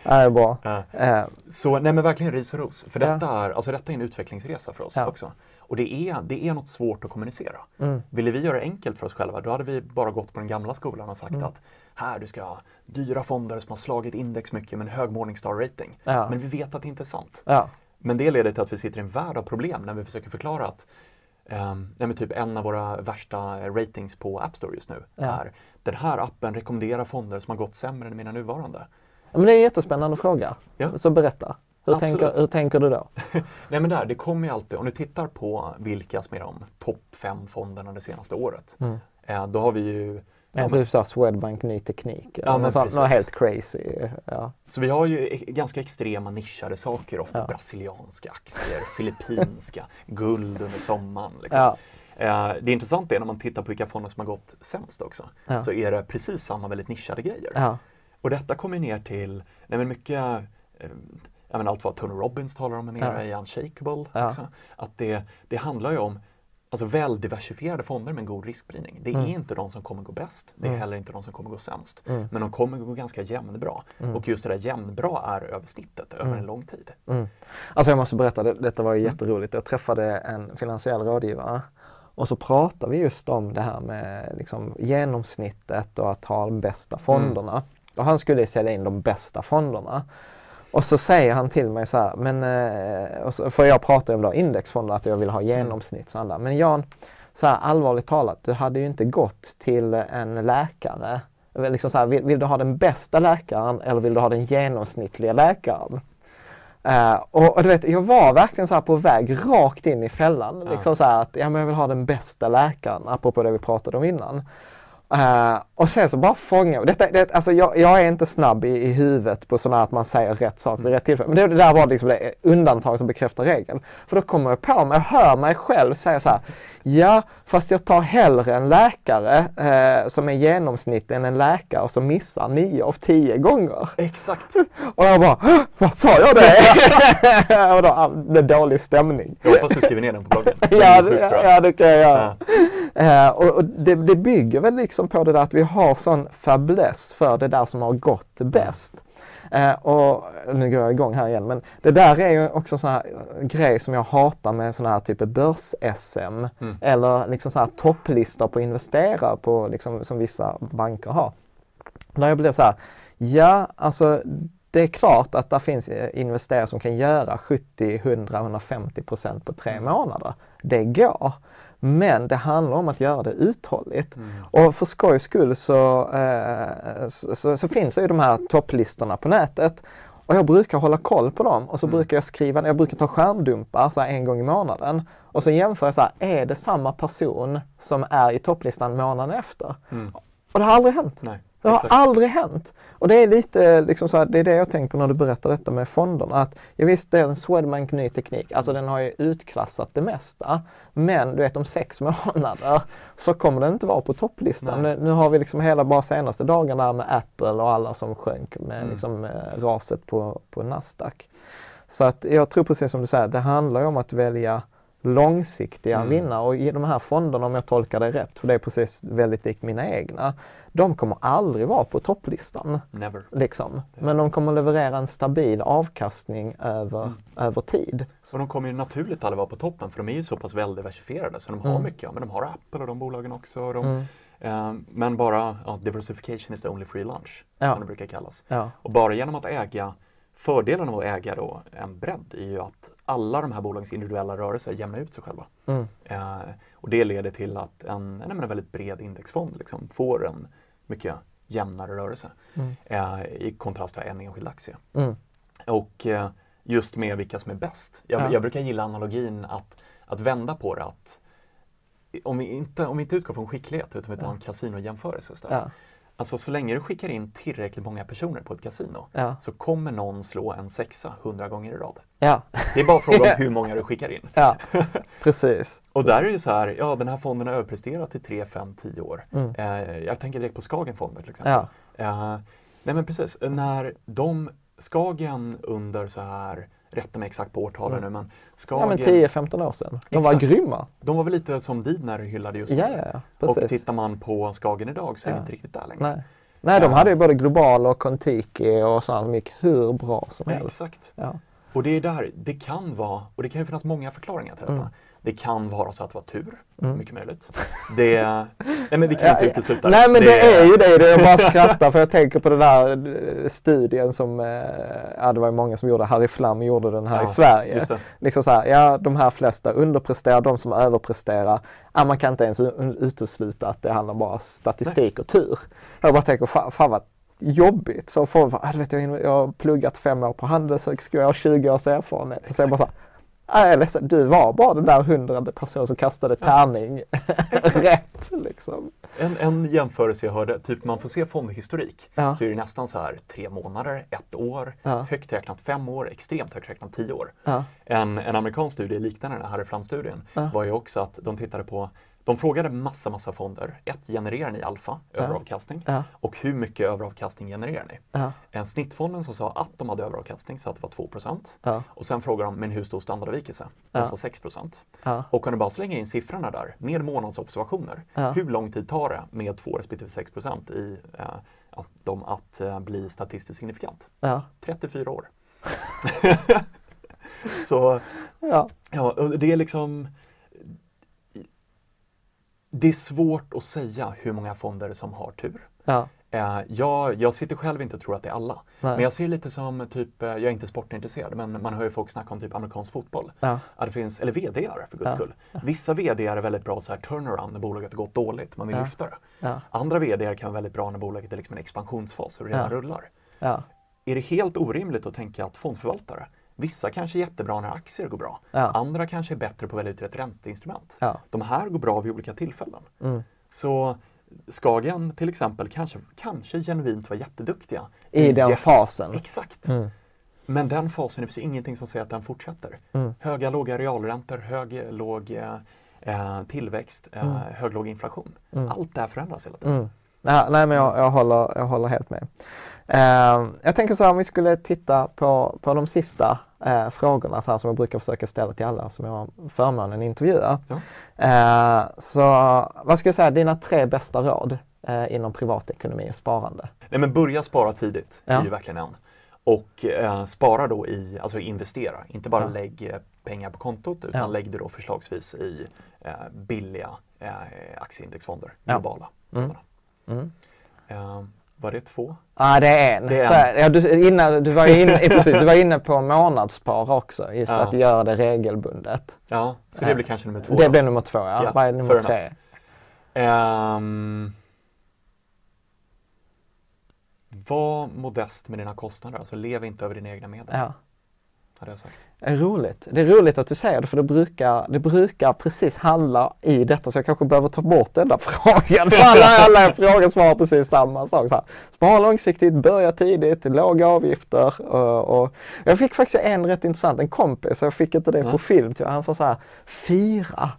det är bra. Ja. Eh, Så nej men verkligen ris och ros. För Ja. detta, är, alltså detta är en utvecklingsresa för oss Ja. också. Och det är, det är något svårt att kommunicera. Mm. Ville vi göra det enkelt för oss själva, då hade vi bara gått på den gamla skolan och sagt Mm. att här, du ska ha dyra fonder som har slagit index mycket med en hög Morningstar-rating. Ja. Men vi vet att det inte är sant. ja. Men det leder till att vi sitter i en värld av problem när vi försöker förklara att Um, typ en av våra värsta ratings på App Store just nu Ja. är den här appen rekommenderar fonder som har gått sämre än mina nuvarande. Men det är en jättespännande fråga. Ja. Så berätta. Hur tänker, hur tänker du då? <laughs> Nej men där, det kommer ju alltid, om du tittar på vilka som är de topp fem fonderna det senaste året. Eh, då har vi ju Ja, men, typ såhär Swedbank ny teknik. Ja, men något, sånt- något helt crazy. Ja. Så vi har ju e- ganska extrema nischade saker, ofta Ja. brasilianska aktier, filippinska, guld under sommaren. Liksom. Ja. Eh, det intressanta är när man tittar på vilka fonder som har gått sämst också, Ja. så är det precis samma väldigt nischade grejer. Ja. Och detta kommer ner till, nej men mycket, eh, jag menar allt vad Tony Robbins talar om mera Ja. i Unshakable Ja. också. Att det, det handlar ju om alltså väl diversifierade fonder med en god riskspridning. Det är Mm. inte de som kommer gå bäst, det är Mm. heller inte de som kommer gå sämst. Mm. Men de kommer gå ganska jämnbra. Mm. Och just det där jämnbra är över snittet, över Mm. en lång tid. Mm. Alltså jag måste berätta, det, detta var ju jätteroligt. Jag träffade en finansiell rådgivare och så pratade vi just om det här med liksom genomsnittet och att ha de bästa fonderna. Och han skulle sälja in de bästa fonderna. Och så säger han till mig så här, men, eh, och så, för jag pratar ju om då indexfonder, att jag vill ha genomsnitt. Så men Jan, så här, allvarligt talat, du hade ju inte gått till en läkare. Liksom så här, vill, vill du ha den bästa läkaren eller vill du ha den genomsnittliga läkaren? Eh, och, och du vet, jag var verkligen så på väg rakt in i fällan. Ja. Liksom så att ja, men jag vill ha den bästa läkaren, apropå det vi pratade om innan. Eh, och sen så bara fånga detta, det, alltså jag, jag är inte snabb i, i huvudet på sådana att man säger rätt sak vid rätt tillfälle. Men det, det där var liksom det undantag som bekräftar regeln. För då kommer jag på mig, jag hör mig själv säga så här. Ja, fast jag tar hellre en läkare eh, som är genomsnitt än en läkare som missar nio av tio gånger. Exakt! <laughs> Och jag bara, "Hå? vad sa jag det? <laughs> och då det är dålig stämning. Jag hoppas du skriver ner den på bloggen. Den <laughs> Ja, det, ja, det kan jag göra. Eh, och och det, det bygger väl liksom på det där att vi har sån fäbless för det där som har gått bäst. Eh, och nu går jag igång här igen, men det där är ju också sån här grej som jag hatar med sån här typ börs-SM Mm. eller liksom så här topplistor på investerare på, liksom, som vissa banker har. Där jag blir så här, ja alltså det är klart att det finns eh, investerare som kan göra 70, 100, 150 procent på tre månader. Det går. Men det handlar om att göra det uthålligt. Och för skojs skull så, eh, så, så, så finns det ju de här topplistorna på nätet. Och jag brukar hålla koll på dem och så brukar jag skriva, jag brukar ta skärmdumpar så en gång i månaden. Och så jämför jag så här, är det samma person som är i topplistan månaden efter? Och det har aldrig hänt. Nej, Det har exakt. aldrig hänt. Och det är lite liksom så här, det är det jag tänker på när du berättar detta med fonderna. Att, ja, visst, det är en Swedbank ny teknik. Alltså den har ju utklassat det mesta. Men du vet om sex <laughs> månader så kommer den inte vara på topplistan. Nu, nu har vi liksom hela bara senaste dagarna med Apple och alla som sjönk med liksom, eh, raset på, på Nasdaq. Så att jag tror precis som du säger, det handlar ju om att välja långsiktiga vinnare och i de här fonderna om jag tolkar det rätt, för det är precis väldigt likt mina egna, de kommer aldrig vara på topplistan. Never. Liksom. Men de kommer leverera en stabil avkastning över, över tid. Och de kommer ju naturligt aldrig vara på toppen för de är ju så pass väl diversifierade så de har mycket. Ja, men de har Apple och de bolagen också. De, eh, men bara ja, diversification is the only free lunch Ja. som det brukar kallas. Ja. Och bara genom att äga Fördelen av att äga då en bredd är ju att alla de här bolagens individuella rörelser jämnar ut sig själva. Mm. Eh, och det leder till att en, men en väldigt bred indexfond liksom får en mycket jämnare rörelse eh, i kontrast till en enskild aktie. Mm. Och eh, just med vilka som är bäst. Jag, Ja. jag brukar gilla analogin att, att vända på det. Att om, vi inte, om vi inte utgår från skicklighet utan vi tar en kasinojämförelse istället. Ja. Alltså så länge du skickar in tillräckligt många personer på ett kasino Ja. så kommer någon slå en sexa hundra gånger i rad. Ja, Det är bara fråga om <laughs> hur många du skickar in. ja. <laughs> precis. Och där är det så här, ja den här fonden har överpresterat i 3, 5, 10 år. Mm. Eh, jag tänker direkt på Skagenfonden till exempel. Eh, nej men precis, när de, Skagen under så här, rätta mig exakt på årtalen nu men Mm. Ja Skagen, men 10-15 år sedan. De var Exakt. grymma. de var väl lite som Didner hyllade just nu. ja, ja. Och tittar man på Skagen idag så är vi Ja. inte riktigt där längre. Nej. Nej, de hade ju både Global och Contiki och sådana som gick hur bra som helst. Exakt. Ja. Och det är där, det kan vara, och det kan ju finnas många förklaringar till detta. Mm. Det kan vara så att det var tur, mycket möjligt. Det, nej men vi kan Ja, inte utesluta Nej men det är ju det, det jag bara <laughs> skrattar för jag tänker på den där eh, studien som, eh, ja det var ju många som gjorde, Harry Flam gjorde den här Ja, i Sverige. just det. Liksom så här, ja de här flesta underpresterar, de som överpresterar, ja man kan inte ens utesluta att det handlar bara om statistik och tur. Jag bara tänker, fan, fan vad jobbigt. Så folk bara, ah, du vet, jag, jag har pluggat fem år på Handelshögskolan, jag har 20 års erfarenhet. Och så jag bara så här, "Ah, jag är ledsen, du var bara den där hundrade personen som kastade tärning <laughs> rätt. Liksom. En, en jämförelse jag hörde, typ man får se fondhistorik, Ja. så är det nästan så här tre månader, ett år, Ja. högt räknat fem år, extremt högt räknat tio år. Ja. En, en amerikansk studie liknande den här Harry Flam-studien var ju också att de tittade på de frågade massa, massa fonder. Ett, genererar ni alfa, överavkastning? Ja. Och hur mycket överavkastning genererar ni? Ja. En snittfonden som sa att de hade överavkastning sa att det var 2 Ja. Och sen frågade de, men hur stor standardavvikelse? De Ja. sa 6 Ja. Och kunde bara slänga in siffrorna där med månadsobservationer. Ja. Hur lång tid tar det med 2 respektive 6% i eh, ja, dem att eh, bli statistiskt signifikant? Ja. 34 år. <laughs> Så Ja. Ja, och det är liksom Det är svårt att säga hur många fonder som har tur. Ja. Eh, jag, jag sitter själv inte och tror att det är alla. Nej. Men jag ser lite som typ, eh, jag är inte sportintresserad, men man hör ju folk snacka om typ amerikansk fotboll. Ja. Att det finns, eller VDR för guds Ja. skull. Vissa VDR är väldigt bra så här turnaround när bolaget har gått dåligt, man vill Ja. lyfta det. Andra VDR kan vara väldigt bra när bolaget är liksom en expansionsfas och redan rullar. Ja. Är det helt orimligt att tänka att fondförvaltare, vissa kanske är jättebra när aktier går bra. Ja. Andra kanske är bättre på att välja ut rätt ränteinstrument. Ja. De här går bra vid olika tillfällen. Mm. Så Skagen till exempel kanske, kanske genuint var jätteduktiga. I den fasen. Exakt. Mm. Men den fasen, det finns ingenting som säger att den fortsätter. Mm. Höga, låga realräntor, hög, låg eh, eh, tillväxt, eh, hög, låg inflation. Allt det här förändras hela tiden. Mm. Ja, nej men jag, jag, håller, jag håller helt med. Eh, jag tänker så här om vi skulle titta på, på de sista eh, frågorna så här, som jag brukar försöka ställa till alla som jag har förmånen att intervjua. Ja. Eh, så vad ska jag säga, dina tre bästa råd eh, inom privatekonomi och sparande? Nej men börja spara tidigt, Ja. är ju verkligen en. och eh, spara då i, alltså investera, inte bara Ja. lägg eh, pengar på kontot utan Ja. lägg det då förslagsvis i billiga aktieindexfonder, globala sådana. Mm. Var det två? Ja, det är en. Det är Så här, ja, du, innan, du, var inne, <laughs> precis, du var inne på månadsspar också, just Ja. att göra det regelbundet. Ja, så det blir kanske nummer två. Det då. blir nummer två, ja. Ja, Vad är nummer tre? Ehm, var modest med dina kostnader, alltså lev inte över dina egna medel. Ja. Hade jag sagt. Det är roligt. Det är roligt att du säger det för det brukar, det brukar precis handla i detta så jag kanske behöver ta bort den där <laughs> frågan. För alla, alla frågor svarar precis samma sak. Så här, spara långsiktigt, börja tidigt, låga avgifter. Och, och jag fick faktiskt en rätt intressant, en kompis, jag fick inte det på Mm. film, typ. han sa så här, fira,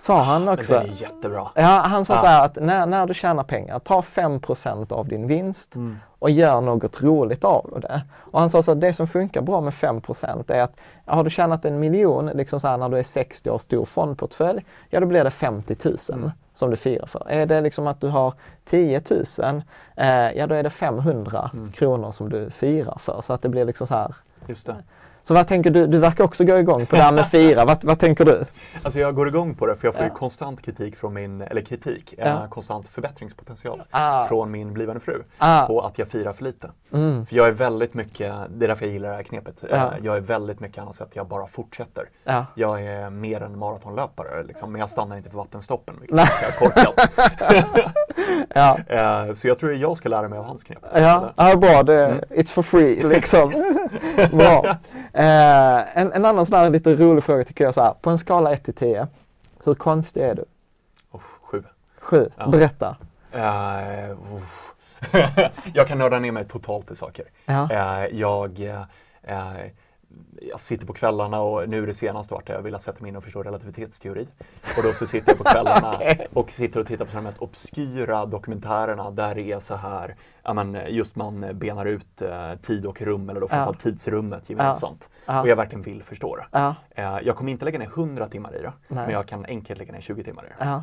sa han Men också. den är jättebra. Ja, han sa Ja. så här att när, när du tjänar pengar, ta 5% av din vinst Mm. och gör något roligt av det. Och han sa så att det som funkar bra med 5% är att har du tjänat en miljon, liksom så här när du är 60 år stor fondportfölj, ja då blir det 50 000 Mm. som du firar för. Är det liksom att du har 10 000, eh, ja då är det 500 Mm. kronor som du firar för. Så att det blir liksom så här. Just det. Så vad tänker du? Du verkar också gå igång på det här med <laughs> fira. vad, vad tänker du? Alltså jag går igång på det för jag får ju Ja. konstant kritik från min, eller kritik, Ja. eh, konstant förbättringspotential Ah. från min blivande fru Ah. på att jag firar för lite. Mm. För jag är väldigt mycket, det är därför jag gillar det här knepet, Ja. Eh, jag är väldigt mycket annars att jag bara fortsätter. Ja. Jag är mer en maratonlöpare liksom, men jag stannar inte för vattenstoppen, vilket Nej. är ganska korkat. <laughs> Ja. <laughs> Eh, Så jag tror jag ska lära mig av hans knep. Ja, ja bra. Det, Mm. It's for free liksom. bra. Eh, en, en annan sån här lite rolig fråga tycker jag så här. På en skala 1 till 10, hur konstig är du? Oh, sju. 7. Ja. Berätta. Eh, uff. <laughs> jag kan nörda ner mig totalt i saker. Ja. Eh, jag, eh, jag sitter på kvällarna och nu är det senaste vart jag vill sätta mig in och förstå relativitetsteori. Och då så sitter jag på <laughs> kvällarna Okej. och sitter och tittar på de mest obskyra dokumentärerna där det är så här, ja men just man benar ut eh, tid och rum eller då framförallt tidsrummet gemensamt. Ja. Och jag verkligen vill förstå det. Ja. Eh, jag kommer inte lägga ner 100 timmar i det, Nej. men jag kan enkelt lägga ner 20 timmar i det. Ja.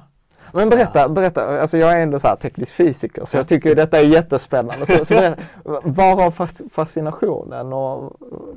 Men berätta, berätta. Alltså jag är ändå så teknisk fysiker så jag tycker detta är jättespännande. Så, så berätta, <laughs> fascinationen och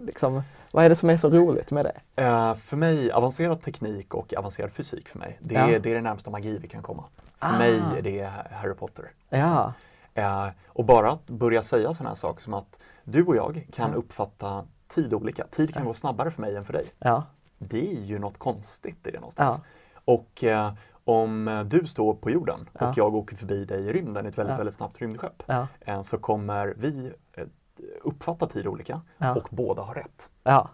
liksom, vad är det som är så roligt med det? Eh, för mig, avancerad teknik och avancerad fysik för mig, det, Ja. är, det är det närmsta magi vi kan komma. För Ah. mig är det Harry Potter. Ja, Eh, och bara att börja säga sådana här saker som att du och jag kan Ja. uppfatta tid olika. Tid kan gå snabbare för mig än för dig. ja, Det är ju något konstigt i det någonstans. Ja. Och eh, om du står på jorden Ja. och jag åker förbi dig i rymden i ett väldigt, Ja. väldigt snabbt rymdskepp ja, så kommer vi uppfatta tid olika Ja. och båda har rätt. ja.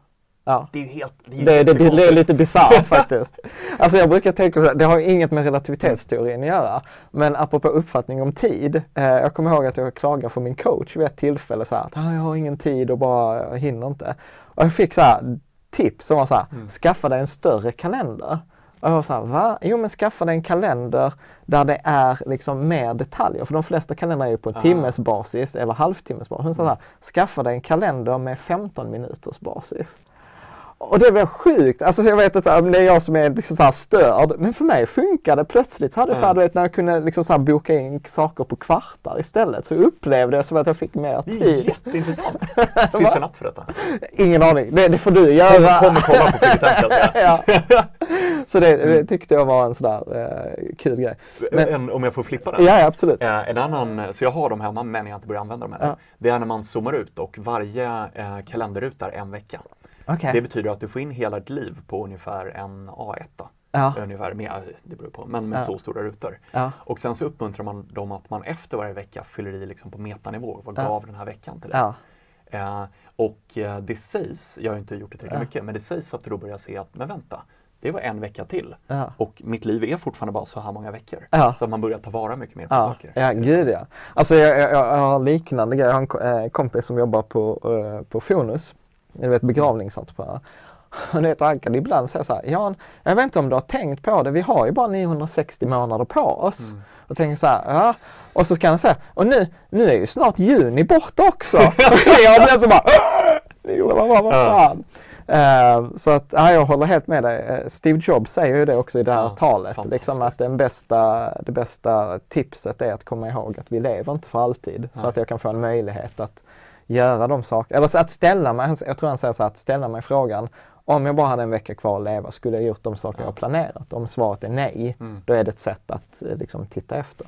ja. Det är ju helt det är Det, det, det, det är lite bisarrt <laughs> faktiskt. Alltså jag brukar tänka här, det har inget med relativitetsteorin att göra. Men apropå uppfattning om tid. Eh, jag kommer ihåg att jag klagade för min coach vid ett tillfälle så här, att ah, jag har ingen tid och bara jag hinner inte. Och jag fick så här tips som var så här, Mm. skaffa dig en större kalender. Och jag var så här, va? Jo men skaffa dig en kalender där det är liksom mer detaljer. För de flesta kalendrar är ju på Ah. timmes basis eller halvtimmes basis. Hon sa så här, skaffa dig en kalender med 15 minuters basis. Och det var sjukt. Alltså jag vet inte om det är jag som är liksom så störd. Men för mig funkade det plötsligt. Så hade jag så här, Mm. du vet, när jag kunde liksom så boka in saker på kvartar istället. Så upplevde jag som att jag fick mer Det är tid. jätteintressant. <laughs> Finns det en app för detta? Ingen aning. Det, det får du göra. kommer kolla på Flicketime kan jag säga. ja. <laughs> Så det, det tyckte jag var en sådär eh, kul grej. Men- En, om jag får flippa den. Ja, ja absolut. Eh, en annan, så jag har dem hemma men jag har inte börjat använda dem ännu. Ja. Det är när man zoomar ut och varje eh, kalenderruta är en vecka. Okej. Det betyder att du får in hela ditt liv på ungefär en A1. Ja. Ungefär, med, det beror på, men med Ja. så stora rutor. Ja. Och sen så uppmuntrar man dem att man efter varje vecka fyller i liksom på metanivå. Vad gav den här veckan till dig? Eh, och eh, det sägs, jag har inte gjort det tillräckligt mycket, men det sägs att du då börjar se att, men vänta, det var en vecka till. Ja. Och mitt liv är fortfarande bara så här många veckor. Ja. Så att man börjar ta vara mycket mer på Ja, saker. ja gud ja. Alltså jag, jag, jag har liknande grejer. Jag har en eh, kompis som jobbar på, eh, på Fonus. Jag vet begravningsentreprenör. Och det han kan ibland säga så här, Jan, jag vet inte om du har tänkt på det, vi har ju bara 960 månader på oss. Mm. Och tänker så här, ja. Och så kan han säga, och nu, nu är ju snart juni borta också. <laughs> jag blev så bara, man bara, vad Ja. fan. Eh, så att, ja, jag håller helt med dig. Eh, Steve Jobs säger ju det också i det här Ja, talet. Liksom att den bästa, det bästa tipset är att komma ihåg att vi lever inte för alltid. Så Nej. att jag kan få en möjlighet att göra de saker, eller att ställa mig, jag tror han säger så här, att ställa mig frågan om jag bara hade en vecka kvar att leva, skulle jag gjort de saker jag har planerat? Om svaret är nej, Mm. då är det ett sätt att eh, liksom titta efter.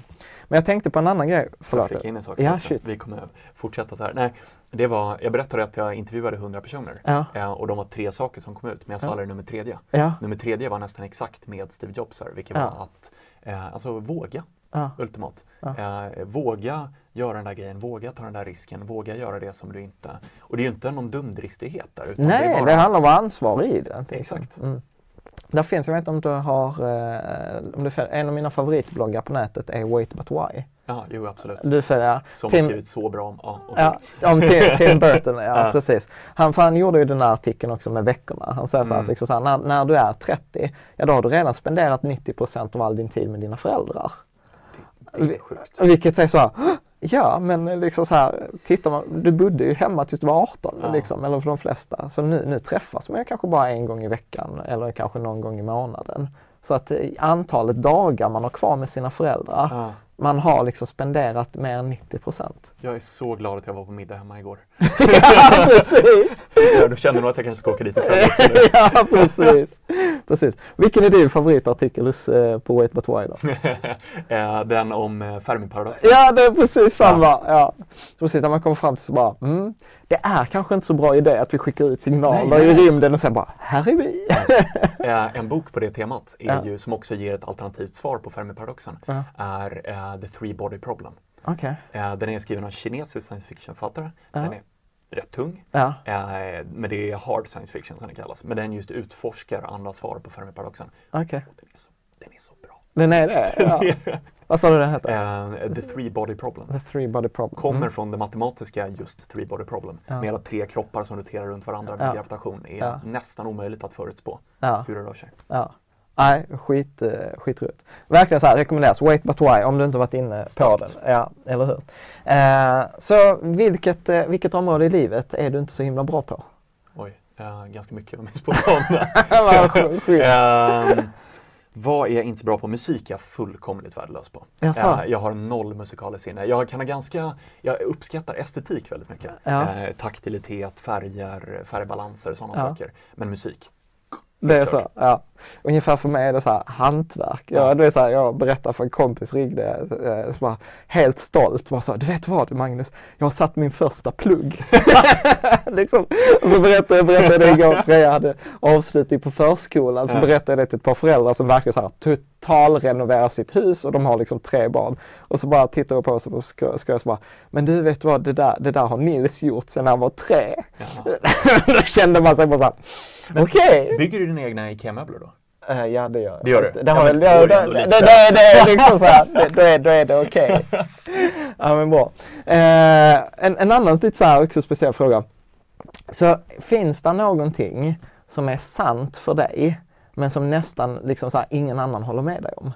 Men jag tänkte på en annan grej, jag förlåt. flika in en sak? Ja. Vi kommer fortsätta så här. Nej, det var, jag berättade att jag intervjuade 100 personer Ja. eh, och de var tre saker som kom ut, men jag sa Ja. aldrig nummer tredje. Ja, Nummer tredje var nästan exakt med Steve Jobs här, vilket var att eh, alltså våga, ja, ultimat. Ja. Eh, våga göra den där grejen, våga ta den där risken, våga göra det som du inte... Och det är ju inte någon dumdristighet där. Utan Nej, det, är det, bara handlar om ansvarig i det. liksom. Exakt. Mm. Där finns, jag vet inte om du har, eh, om du följer, en av mina favoritbloggar på nätet är Wait But Why. Ja, jo absolut. Du följer Som Tim- skrivit så bra om... Ja, okej. Ja, om Tim, <laughs> Tim Burton, ja, Ja. precis. Han, för han gjorde ju den här artikeln också med veckorna. Han säger så här, Mm. att liksom så här, när, när du är 30, ja då har du redan spenderat 90% av all din tid med dina föräldrar. Det. Vilket är så här, "Hå! ja men liksom så här, tittar man, du bodde ju hemma tills du var 18 Ja. liksom, eller för de flesta. Så nu, nu träffas man kanske bara en gång i veckan eller kanske någon gång i månaden. Så att eh, antalet dagar man har kvar med sina föräldrar, Ja. Man har liksom spenderat mer än 90% Jag är så glad att jag var på middag hemma igår. <laughs> ja, precis! Ja, du känner nog att jag kanske ska åka dit ikväll också. nu. <laughs> ja, precis. precis. Vilken är din favoritartikel eh, på Wait But Why då? <laughs> Eh, Den om eh, Fermi-paradox. Ja, det är precis samma. Ja. Precis, när man kommer fram till så bara, mm, det är kanske inte så bra idé att vi skickar ut signaler Nej, nej. i rymden och sen bara, här är vi. En bok på det temat, är Ja. ju, som också ger ett alternativt svar på Fermi-paradoxen, Ja. är The Three Body Problem. Okej. Eh, Den är skriven av en kinesisk science fiction-författare. Ja. Den är rätt tung, Ja. eh, men det är hard science fiction som det kallas. Men den just utforskar andra svar på Fermi-paradoxen. Och Den är så, den är så bra. Den är det? <laughs> Ja. Vad sa du den heter? Eh, The Three Body Problem. The Three Body Problem. kommer Mm. från det matematiska just three body problem. Ja. Med att tre kroppar som roterar runt varandra med gravitation är nästan omöjligt att förutspå hur det rör sig. Nej, skit, eh, skitroligt. Verkligen så här, rekommenderas. Wait But Why om du inte varit inne på Starkt. den. Ja, eller hur. Eh, så vilket, eh, vilket område i livet är du inte så himla bra på? Oj, eh, ganska mycket <laughs> om. <laughs> Vad skit. Ehm, vad är jag inte så bra på? Musik är jag fullkomligt värdelös på. Jaså? Eh, jag har noll musikaliskt sinne. Jag kan ha ganska, jag uppskattar estetik väldigt mycket. Ja. Eh, taktilitet, färger, färgbalanser, sådana Ja. saker. Men musik, Det är så, ja. Ungefär för mig är det så här hantverk. Jag, Ja. det är så här, jag berättar för en kompis ringde, eh, så bara, helt stolt, bara så du vet vad Magnus, jag har satt min första plugg. <laughs> liksom. Och så berättade jag berättade det igår, Freja hade avslutning på förskolan, så Ja. berättade jag det till ett par föräldrar som verkligen så här totalrenoverar sitt hus och de har liksom tre barn. Och så bara tittar jag på oss och ska jag så bara, men du vet vad, det där, det där har Nils gjort sedan han var tre. Ja. <laughs> Då kände man sig bara så här, okej. Bygger du dina egna IKEA-möbler då? Eh, ja det gör jag. Det gör du? Det, har Ja, men det, det, det det, det, är liksom så här, det, då, är, då är det okej. <laughs> Ja men bra. Eh, en, en annan lite så här också speciell fråga. Så finns det någonting som är sant för dig men som nästan liksom så här, ingen annan håller med dig om?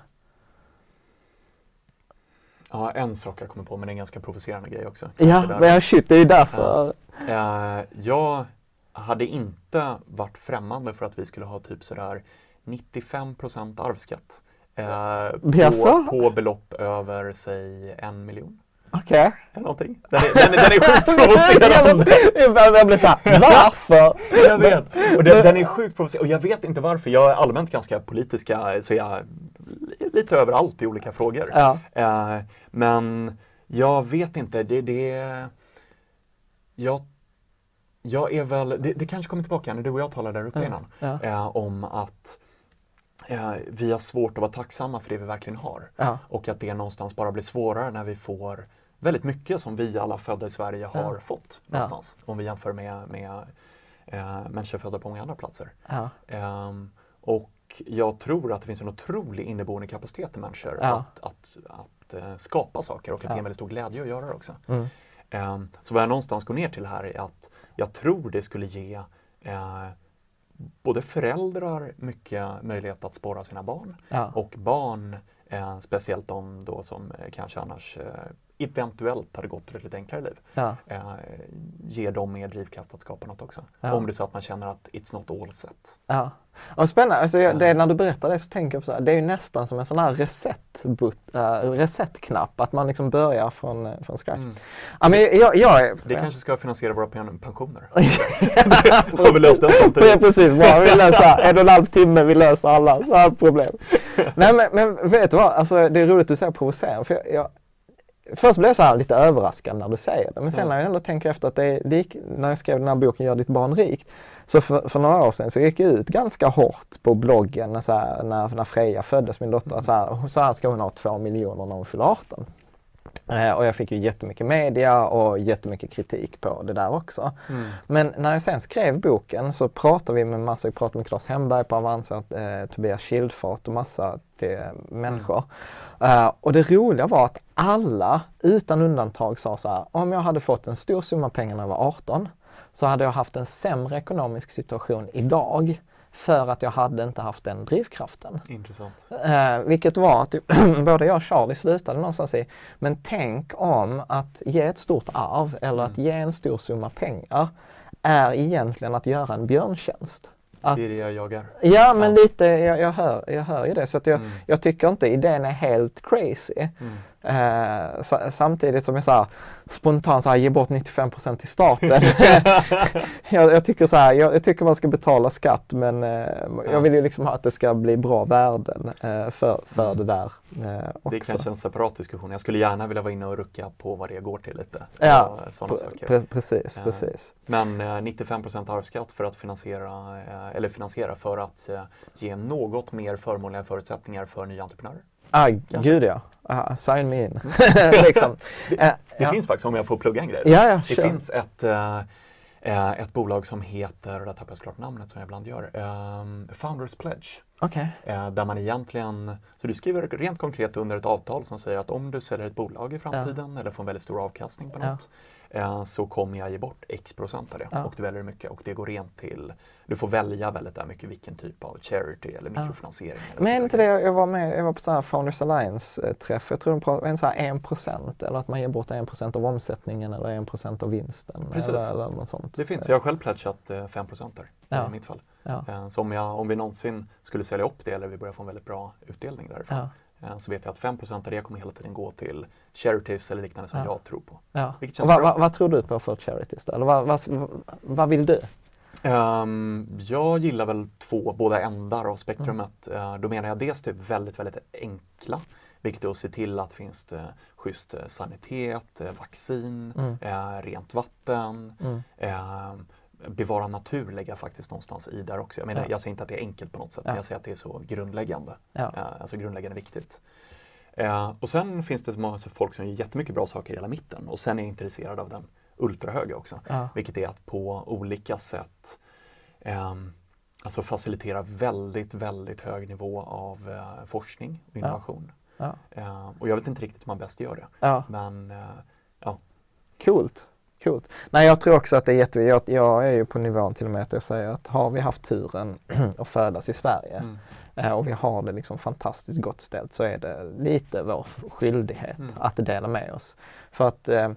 Ja, en sak jag kommer på, men det är en ganska provocerande grej också. Ja, men shit, det är ju därför. Eh, jag hade inte varit främmande för att vi skulle ha typ sådär 95 arvsskatt. Eh, på, på belopp över, säg en miljon. Okej. Eller någonting. Den är, den, den är sjukt <laughs> provocerande. jag, jag blir så här, varför? <laughs> Jag vet. Och den, den är sjukt provocerande. Och jag vet inte varför. Jag är allmänt ganska politiska, så jag är lite överallt i olika frågor. Ja. Eh, men jag vet inte, det, det jag, jag är väl, det, det kanske kommer tillbaka när du och jag talade där uppe Ja, innan, ja. eh, om att eh, vi har svårt att vara tacksamma för det vi verkligen har. Ja. Och att det någonstans bara blir svårare när vi får väldigt mycket som vi alla födda i Sverige har Ja. fått någonstans. Om vi jämför med, med eh, människor födda på många andra platser. Ehm, och jag tror att det finns en otrolig inneboende kapacitet i människor att, att, att eh, skapa saker och att det är en väldigt stor glädje att göra det också. Mm. Ehm, så vad jag någonstans går ner till här är att jag tror det skulle ge eh, både föräldrar mycket möjlighet att spåra sina barn Ja. och barn, eh, speciellt de då som eh, kanske annars eh, eventuellt hade gått till ett lite enklare liv. Ja. Eh, ger dem mer drivkraft att skapa något också. Ja. Om det är så att man känner att it's not all set. Ja. Och spännande, alltså, jag, det, när du berättar det så tänker jag på så här, det är ju nästan som en sån här uh, reset-knapp, att man liksom börjar från, uh, från scratch. Mm. Ja, men jag, jag Det kanske ska finansiera våra pen- pensioner. <laughs> Har vi löst den Ja, samtidigt. precis, bra. Vi löser <laughs> en och en halv timme, vi löser alla, alla problem. Nej men, men vet du vad, alltså, det är roligt att du säger provocerande. För jag, först blev jag så här lite överraskad när du säger det. Men sen när jag ändå tänker efter att det är lik, när jag skrev den här boken Gör ditt barn rikt. Så för, för några år sedan så gick jag ut ganska hårt på bloggen när, så här, när, när Freja föddes, min dotter. att Så här, så här ska hon ha två miljoner när hon fyller 18. Eh, och jag fick ju jättemycket media och jättemycket kritik på det där också. Mm. Men när jag sen skrev boken så pratade vi med massa, vi pratade med Claes Hemberg på Avanza, eh, Tobias Schildfart och massa till, människor. Eh, och det roliga var att alla utan undantag sa så här, om jag hade fått en stor summa pengar när jag var 18 så hade jag haft en sämre ekonomisk situation idag för att jag hade inte haft den drivkraften. Intressant. Eh, vilket var att <clears throat> både jag och Charlie slutade någonstans i, men tänk om att ge ett stort arv eller att ge en stor summa pengar är egentligen att göra en björntjänst. Att, Det är det jag jagar. ja men lite, jag, jag, hör, jag hör ju det så att jag, Mm. jag tycker inte idén är helt crazy. Mm. Eh, sa- samtidigt som jag så här, spontant så här, ge bort 95% till staten. jag, jag, tycker så här, jag, jag tycker man ska betala skatt men eh, jag vill ju liksom att det ska bli bra värden eh, för, för Mm. det där eh, också. Det är kanske en separat diskussion. Jag skulle gärna vilja vara inne och rucka på vad det går till lite. Ja, Sådana saker. pre- precis, Ja. precis. Men eh, 95% arvsskatt för att finansiera, eh, eller finansiera för att eh, ge något mer förmånliga förutsättningar för nya entreprenörer. Ah, gud ja. Ah, sign me in. <laughs> liksom. Eh, Det ja. finns faktiskt, om jag får plugga en grej. Ja, ja, det kör. finns ett, eh, ett bolag som heter, och där tappar jag såklart namnet som jag ibland gör, ehm, Founders Pledge. Okej. Eh, där man egentligen, så du skriver rent konkret under ett avtal som säger att om du säljer ett bolag i framtiden eller får en väldigt stor avkastning på något så kommer jag ge bort x procent av det Ja. och du väljer hur mycket och det går rent till, du får välja väldigt där mycket vilken typ av charity eller mikrofinansiering. eller Men inte det, jag var med, jag var på så här Founders Alliance-träff, jag tror de pratade en så här 1% eller att man ger bort 1% av omsättningen eller 1% av vinsten. Precis. Eller, eller något sånt. Det finns, jag har själv pledgat eh, 5 där Ja. i mitt fall. Ja. Eh, så om, jag, om vi någonsin skulle sälja upp det eller vi börjar få en väldigt bra utdelning därifrån Ja. eh, så vet jag att 5 av det kommer hela tiden gå till charities eller liknande som Ja. jag tror på. Ja. Vilket Och känns vad, bra. vad, vad tror du på för charities då? Eller vad, vad, vad vill du? Ehm, jag gillar väl två, båda ändar av spektrumet. Eh, då menar jag dels det väldigt, väldigt enkla, vilket är att se till att finns det schysst eh, sanitet, eh, vaccin, Mm. eh, rent vatten, Mm. ehm, bevara natur lägger jag faktiskt någonstans i där också. Jag, menar, Ja. jag säger inte att det är enkelt på något sätt, Ja. men jag säger att det är så grundläggande. Ja. Eh, alltså grundläggande viktigt. Eh, och sen finns det många folk som gör jättemycket bra saker i hela mitten och sen är jag intresserad av den ultrahöga också. Ja. Vilket är att på olika sätt ehm, alltså facilitera väldigt, väldigt hög nivå av eh, forskning och innovation. Ja. Eh, och jag vet inte riktigt hur man bäst gör det. Ja. Men eh, ja, Coolt. Coolt. Nej, jag tror också att det är jätteviktigt. Jag, jag är ju på nivån till och med att jag säger att har vi haft turen <clears throat> att födas i Sverige Mm. eh, och vi har det liksom fantastiskt gott ställt så är det lite vår skyldighet Mm. att dela med oss. För att eh,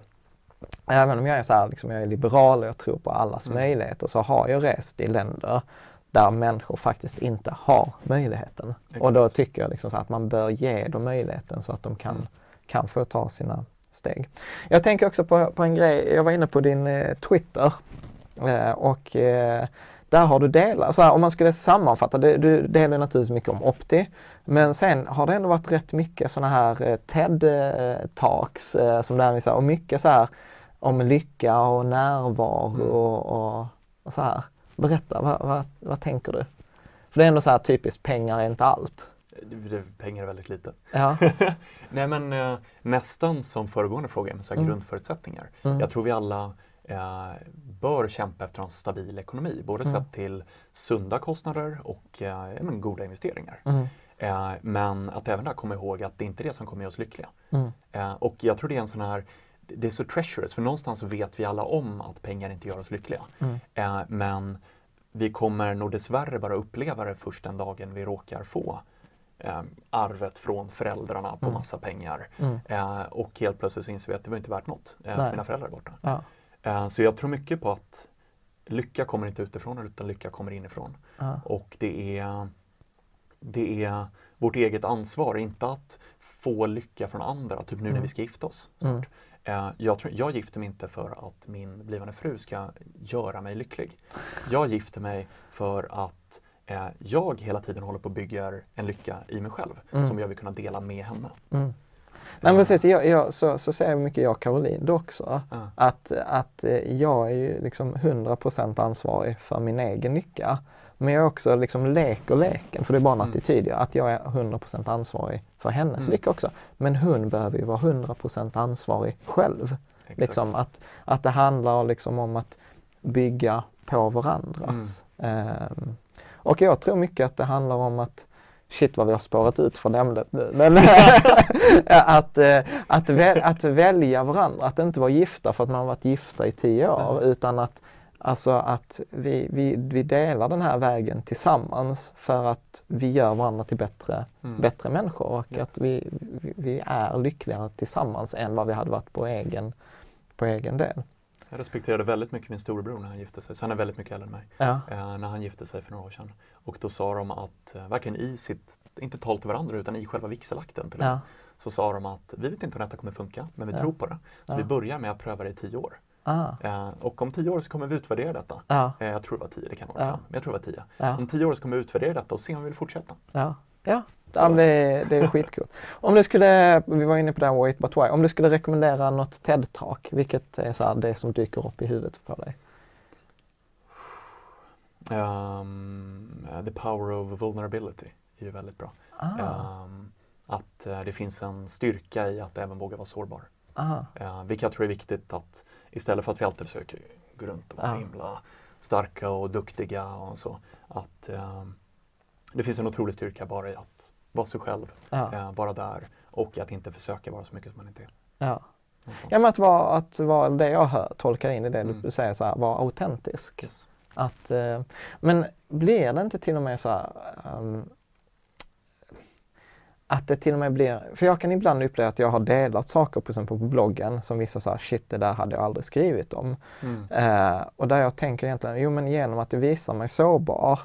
även om jag är så här, liksom, jag är liberal och jag tror på allas Mm. möjligheter så har jag rest i länder där människor faktiskt inte har möjligheten. Och då Exakt. tycker jag liksom att man bör ge dem möjligheten så att de kan, Mm. kan få ta sina steg. Jag tänker också på, på en grej, jag var inne på din eh, Twitter eh, och eh, där har du delat, så här, om man skulle sammanfatta, det, du delar naturligtvis mycket om Opti, men sen har det ändå varit rätt mycket sådana här eh, TED-talks eh, som där vi så här, och mycket så här om lycka och närvaro Mm. och, och, och så här. Berätta, vad, vad, vad tänker du? För det är ändå så här typiskt, pengar är inte allt. Pengar är väldigt lite. Ja, <laughs> Nej men eh, nästan som föregående fråga med så Mm. grundförutsättningar. Mm. Jag tror vi alla eh, bör kämpa efter en stabil ekonomi, både Mm. sett till sunda kostnader och eh, men goda investeringar. mm, Eh, men att även där komma ihåg att det inte är det som kommer göra oss lyckliga. mm, Eh, och jag tror det är en sån här, det är så treacherous, för någonstans vet vi alla om att pengar inte gör oss lyckliga. mm, Eh, men vi kommer nog dessvärre bara uppleva det först den dagen vi råkar få eh, arvet från föräldrarna på Mm. massa pengar. Mm. Eh, och helt plötsligt så inser vi att det var inte värt något, eh, för mina föräldrar är borta. Ja. Eh, så jag tror mycket på att lycka kommer inte utifrån utan lycka kommer inifrån. Ja. Och det är, det är vårt eget ansvar, inte att få lycka från andra, typ nu när Mm. vi ska gifta oss snart. Mm. Eh, jag, tror, jag gifter mig inte för att min blivande fru ska göra mig lycklig. Jag gifter mig för att eh, jag hela tiden håller på att bygga en lycka i mig själv Mm. som jag vill kunna dela med henne. Mm. Nej men precis, jag, jag, så, så säger mycket jag och Caroline också. Ja. Att, att eh, jag är ju liksom 100% ansvarig för min egen lycka. Men jag är också liksom leker leken, för det är bara en Mm. attityd, att jag är 100% ansvarig för hennes Mm. lycka också. Men hon behöver ju vara 100% ansvarig själv. Exakt. Liksom att, att det handlar liksom om att bygga på varandras. Mm. Ehm, och jag tror mycket att det handlar om att Shit vad vi har spårat ut från ämnet nu. Men <laughs> <laughs> att, eh, att, väl, att välja varandra, att inte vara gifta för att man har varit gifta i tio år utan att, alltså att vi, vi, vi delar den här vägen tillsammans för att vi gör varandra till bättre, Mm. bättre människor och Ja. att vi, vi, vi är lyckligare tillsammans än vad vi hade varit på egen, på egen del. Jag respekterade väldigt mycket min storebror när han gifte sig, så han är väldigt mycket äldre än mig. Ja. Eh, när han gifte sig för några år sedan. Och då sa de att, eh, verkligen i sitt, inte tal till varandra utan i själva vigselakten till Ja. så sa de att vi vet inte om detta kommer funka, men vi Ja. tror på det. Så Ja. vi börjar med att pröva det i tio år. Ah. Eh, och om tio år så kommer vi utvärdera detta. Ja. Eh, jag tror det var tio, det kan vara Ja. fem, men jag tror det var tio. Om tio år så kommer vi utvärdera detta och se om vi vill fortsätta. Ja, ja. Så. ja men det, det är skitkul. Om du skulle, vi var inne på det här Wait But Why, om du skulle rekommendera något TED-talk, vilket är så här, det som dyker upp i huvudet på dig? Eh, the power of vulnerability är ju väldigt bra. Ah, Ehm, att eh, det finns en styrka i att även våga vara sårbar. ah, Uh, vilket jag tror är viktigt att istället för att vi alltid försöker gå runt och vara så Ja. himla starka och duktiga och så. Att ehm, det finns en otrolig styrka bara i att vara sig själv, ja, eh, vara där och att inte försöka vara så mycket som man inte är. ja. någonstans. Ja men att vara, att vara det jag hör, tolkar in i det Mm. du säger, så här, vara autentisk. Yes. Att, eh, men blir det inte till och med så här, ehm, att det till och med blir, för jag kan ibland uppleva att jag har delat saker till exempel på bloggen som vissa säger shit det där hade jag aldrig skrivit om. Mm. Eh, och där jag tänker egentligen, jo men genom att det visar mig sårbar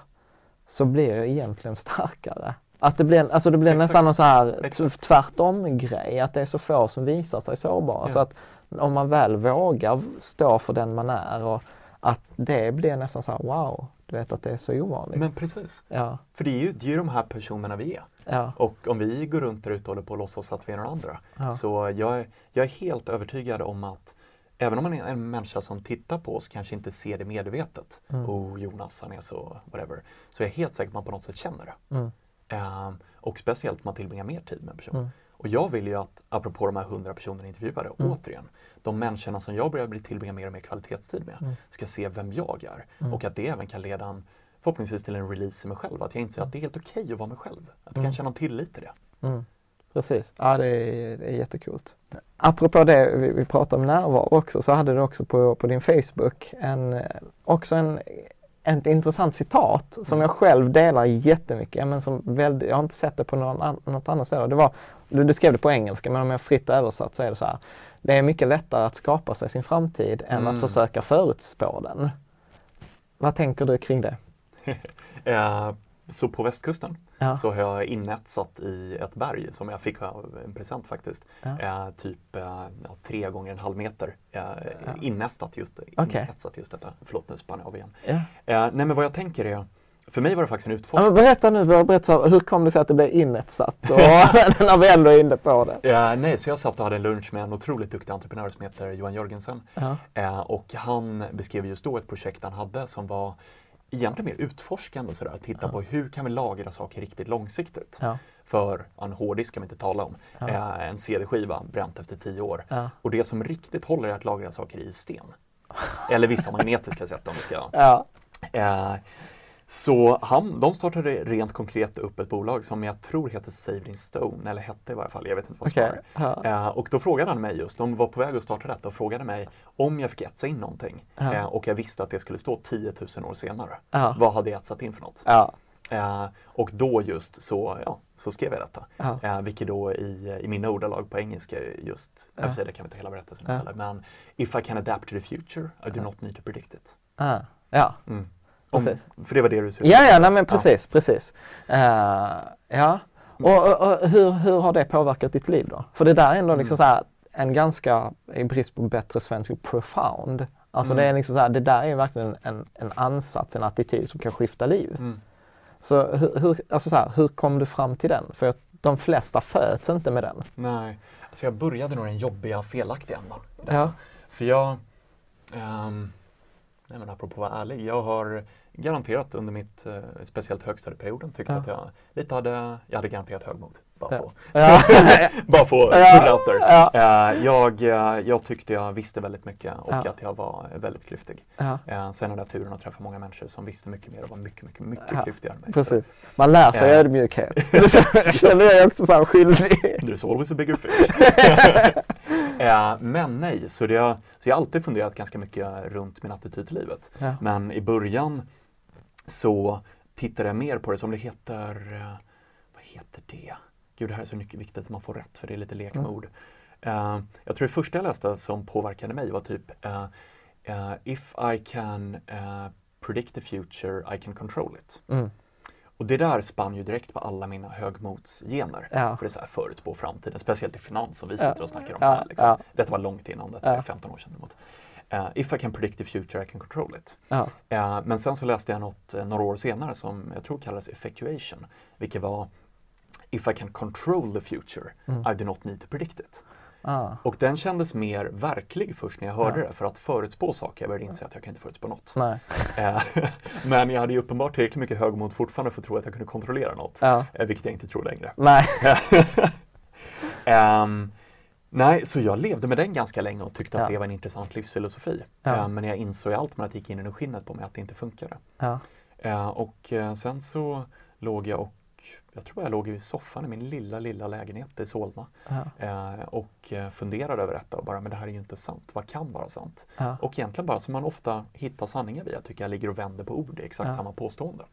så blir jag egentligen starkare. Att det blir, alltså det blir Exakt. nästan en så här Exakt. tvärtom grej, att det är så få som visar sig sårbara. Ja. Så att om man väl vågar stå för den man är och att det blir nästan så här wow, du vet att det är så ovanligt. Men precis, Ja, för det är, ju, det är ju de här personerna vi är. ja, Och om vi går runt där ute och håller på att låtsas att vi är några andra. ja. Så jag är, jag är helt övertygad om att även om man är en människa som tittar på oss kanske inte ser det medvetet. Mm. Oh, Jonas han är så whatever. Så jag är helt säker på att man på något sätt känner det. Mm. Ehm, och speciellt man tillbringar mer tid med en person. Mm. Och jag vill ju att, apropå de här hundra personerna intervjuade, Mm. återigen, de människorna som jag börjar bli tillbringa mer och mer kvalitetstid med Mm. ska se vem jag är. Mm. Och att det även kan leda en, förhoppningsvis till en release i mig själv. Att jag inser att det är helt okej att vara mig själv. Att jag Mm. kan känna tillit till det. Mm. Precis, ja det är, det är jättekult. Apropå det vi, vi pratade om närvaro också så hade du också på, på din Facebook en, eh, också en, ett intressant citat som Mm. jag själv delar jättemycket. Men som väldigt, jag har inte sett det på någon, an, något annat ställe. Det var, du, du skrev det på engelska men om jag fritt översatt så är det så här. Det är mycket lättare att skapa sig sin framtid än Mm. att försöka förutspå den. Vad tänker du kring det? <laughs> Eh, så på västkusten Ja. så har jag inetsat i ett berg som jag fick av en present faktiskt. Ja. Eh, typ eh, ja, tre gånger en halv meter eh, innästat just, Okej. inetsat just detta. Förlåt nu spann jag av igen. Ja. Eh, nej men vad jag tänker är, för mig var det faktiskt en Ja, utforskning. men berätta nu, berätta, hur kom det sig att det blev inetsat? <laughs> Och <laughs> när vi ändå är inne på det. Eh, nej, så jag satt och hade en lunch med en otroligt duktig entreprenör som heter Johan Jörgensen. Ja. Eh, och han beskrev just då ett projekt han hade som var egentligen mer utforskande sådär. Att titta på hur kan vi lagra saker riktigt långsiktigt. Ja. För ja, en hårddisk kan vi inte tala om. Ja. Eh, en CD-skiva bränt efter tio år. Ja. Och det som riktigt håller är att lagra saker i sten. Eller vissa <laughs> magnetiska sätt om vi ska Ja. Eh, så han, de startade rent konkret upp ett bolag som jag tror heter Save in Stone, eller hette i varje fall, jag vet inte vad som Okej. var. Eh, och då frågade han mig just, de var på väg att starta detta och frågade mig om jag fick etsa in någonting. Ja. Eh, och jag visste att det skulle stå 10 000 år senare. Ja. Vad hade jag etsat in för något? Ja. Eh, och då just så, ja, så skrev jag detta. Ja. Eh, vilket då i, i mina ordalag på engelska just, Ja. jag det kan vi ta hela berättelsen Ja. istället, men If I can adapt to the future, I do not need to predict it. Ja. Mm. Om, för det var det du sa. Ja, ja, nej, men precis, precis. Eh, ja, och, och, och hur, hur har det påverkat ditt liv då? För det där är ändå liksom Mm. så en ganska, i brist på bättre svensk, profound. Alltså Mm. det är liksom så här, det där är verkligen en, en ansats, en attityd som kan skifta liv. Mm. Så hur, hur, alltså så här, hur kom du fram till den? För att de flesta föds inte med den. Nej, alltså jag började nog den jobbiga, felaktiga ändan. Ja. För jag, ehm, nej men apropå att vara ärlig, jag har garanterat under mitt, eh, speciellt högstadieperioden, tyckte Ja. att jag lite hade, jag hade garanterat högmod. Bara få, Ja. <laughs> bara få Ja. out there. Ja. Eh, jag, eh, jag tyckte jag visste väldigt mycket och Ja. att jag var väldigt klyftig. Ja. Eh, sen hade jag turen att träffa många människor som visste mycket mer och var mycket, mycket, mycket Ja, klyftigare än mig. Precis. Man lär sig ödmjukhet. <laughs> Det känner jag också så här skyldig. There's always a bigger fish. <laughs> men nej, så, det, så jag har alltid funderat ganska mycket runt min attityd till livet. Men i början så tittade jag mer på det som det heter, eh, vad heter det? Gud, det här är så mycket viktigt att man får rätt för det är lite lek med ord. Eh, jag tror det första jag läste som påverkade mig var typ eh, eh, If I can predict the future, I can control it. Mm. Och det där spann ju direkt på alla mina högmodsgener. Ja. För det är så här förutspå framtiden, speciellt i finans som vi sitter och snackar om Ja, här. Liksom. ja. Detta var långt innan, detta är 15 år sedan. Emot. Uh, if I can predict the future I can control it. Ja. Eh, men sen så läste jag något eh, några år senare som jag tror kallades effectuation. Vilket var If I can control the future Mm. I do not need to predict it. Ah. Och den kändes mer verklig först när jag hörde Ja. det. För att förutspå saker, jag började inse att jag kan inte förutspå något. <laughs> Men jag hade ju uppenbart tillräckligt mycket högmod fortfarande för att tro att jag kunde kontrollera något. Vilket jag inte tror längre. Nej. <laughs> Ehm, nej, så jag levde med den ganska länge och tyckte Ja. att det var en intressant livsfilosofi. Ja. Ehm, men jag insåg allt med att det gick in i skinnet på mig att det inte funkade. Ja. Eh, och eh, sen så låg jag och jag tror jag låg i soffan i min lilla, lilla lägenhet i Solna eh, och eh, funderade över detta och bara, men det här är ju inte sant. Vad kan vara sant? Och egentligen bara som man ofta hittar sanningar via, tycker jag ligger och vänder på ord, är exakt samma påstående.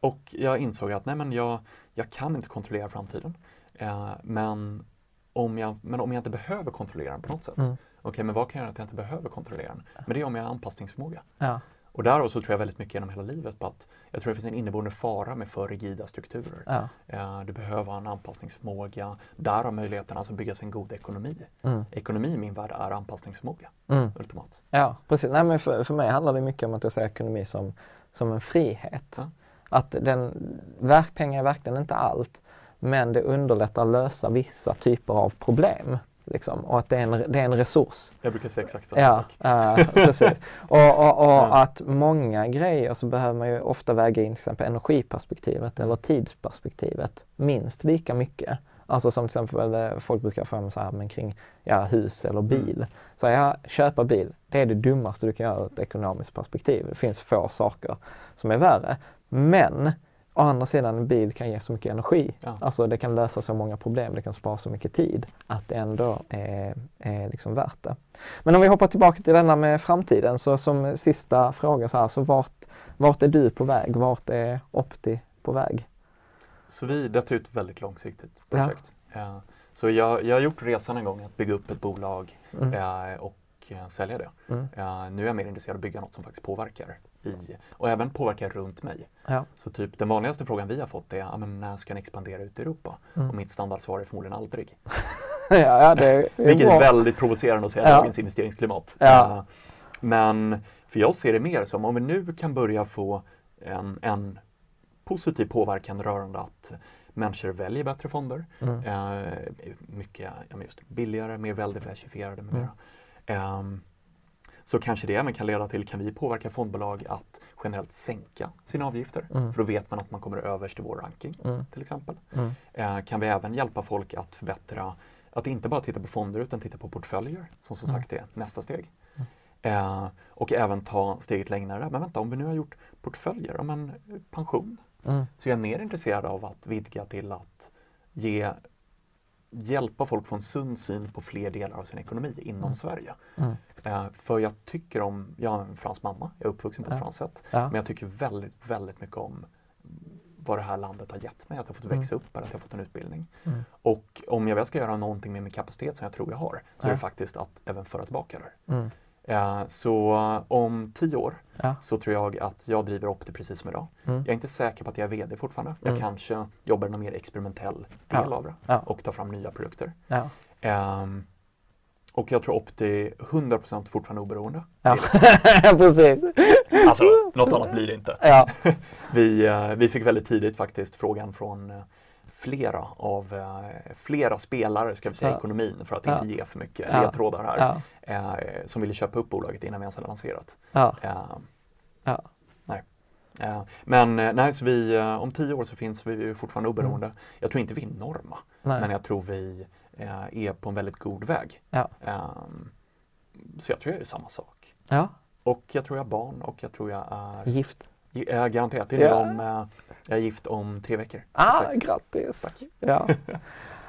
Och jag insåg att nej men jag, jag kan inte kontrollera framtiden. Eh, men, om jag, men om jag inte behöver kontrollera den på något sätt. Mm. Okej, men vad kan jag göra att jag inte behöver kontrollera den? Men det är om jag har anpassningsförmåga. Ja. Och därav så tror jag väldigt mycket genom hela livet på att jag tror det finns en inneboende fara med för rigida strukturer. Ja. Eh, du behöver en anpassningsförmåga. Därav möjligheten alltså att bygga sig en god ekonomi. Mm. Ekonomi i min värld är anpassningsförmåga, Mm. ultimat. Ja, precis. Nej, men för, för mig handlar det mycket om att jag ser ekonomi som, som en frihet. Ja. Att den, verk, pengar är verkligen inte allt, men det underlättar att lösa vissa typer av problem. Liksom, och att det är en, det är en resurs. Jag brukar säga exakt samma Ja, sak. eh, precis. <laughs> Och, och, och att många grejer så behöver man ju ofta väga in till exempel energiperspektivet eller tidsperspektivet minst lika mycket. Alltså som till exempel eh, folk brukar få så här men kring ja, hus eller bil. Så ja, köpa bil, det är det dummaste du kan göra ur ett ekonomiskt perspektiv. Det finns få saker som är värre. Men å andra sidan, en bil kan ge så mycket energi. Ja. Alltså det kan lösa så många problem, det kan spara så mycket tid att det ändå är, är liksom värt det. Men om vi hoppar tillbaka till denna med framtiden, så som sista fråga så här, så vart, vart är du på väg? Vart är Opti på väg? Så vi, detta är ett väldigt långsiktigt Ja. projekt. Eh, så jag, jag har gjort resan en gång att bygga upp ett bolag Mm. eh, och eh, sälja det. Mm. Nu är jag mer intresserad av att bygga något som faktiskt påverkar i, och även påverkar runt mig. Ja. Så typ den vanligaste frågan vi har fått är, ja, men när ska ni expandera ut i Europa? Mm. Och mitt standardsvar är förmodligen aldrig. <laughs> ja, ja, det är, <laughs> Vilket är väldigt provocerande att säga i Ja. dagens investeringsklimat. Ja. Eh, Men för jag ser det mer som om vi nu kan börja få en, en positiv påverkan rörande att människor väljer bättre fonder. Mm. Eh, mycket just billigare, mer väldiversifierade med Mm. mera. Så kanske det även kan leda till, kan vi påverka fondbolag att generellt sänka sina avgifter? Mm. För då vet man att man kommer överst i vår ranking Mm. till exempel. Mm. Eh, kan vi även hjälpa folk att förbättra, att inte bara titta på fonder utan titta på portföljer som som Mm. sagt är nästa steg. Eh, och även ta steget längre där. Men vänta, om vi nu har gjort portföljer, ja, men pension. Mm. Så jag är mer intresserad av att vidga till att ge, hjälpa folk få en sund syn på fler delar av sin ekonomi inom Sverige. Mm. Eh, för jag tycker om, jag har en fransk mamma, jag är uppvuxen på ett Ja. franskt sätt. Ja. Men jag tycker väldigt, väldigt mycket om vad det här landet har gett mig, att jag fått växa upp här, att jag fått en utbildning. Mm. Och om jag väl ska göra någonting med min kapacitet som jag tror jag har, så är Ja. det faktiskt att även föra tillbaka det. Eh, så eh, om tio år Ja. så tror jag att jag driver Opti precis som idag. Mm. Jag är inte säker på att jag är VD fortfarande. Jag Mm. kanske jobbar i någon mer experimentell del Ja. av det Ja. och tar fram nya produkter. Ehm, och jag tror Opti är 100% fortfarande oberoende. <laughs> Ja. Precis. Alltså, något annat blir det inte. Ja. <laughs> Vi, eh, vi fick väldigt tidigt faktiskt frågan från eh, flera av eh, flera spelare, ska vi säga, i Ja. ekonomin för att inte ge för mycket Ja. ledtrådar här, eh, som ville köpa upp bolaget innan vi ens hade lanserat. Eh. Nej. Eh, men eh, nej, så vi, eh, om tio år så finns vi fortfarande oberoende. Jag tror inte vi är enorma, Nej. men jag tror vi är på en väldigt god väg. Ehm, så jag tror jag är samma sak. Och jag tror jag har barn och jag tror jag är Gift. Ja, garanterat. Det är nu om, eh, jag är gift om tre veckor. Ah, Exakt. grattis! Tack. Ja.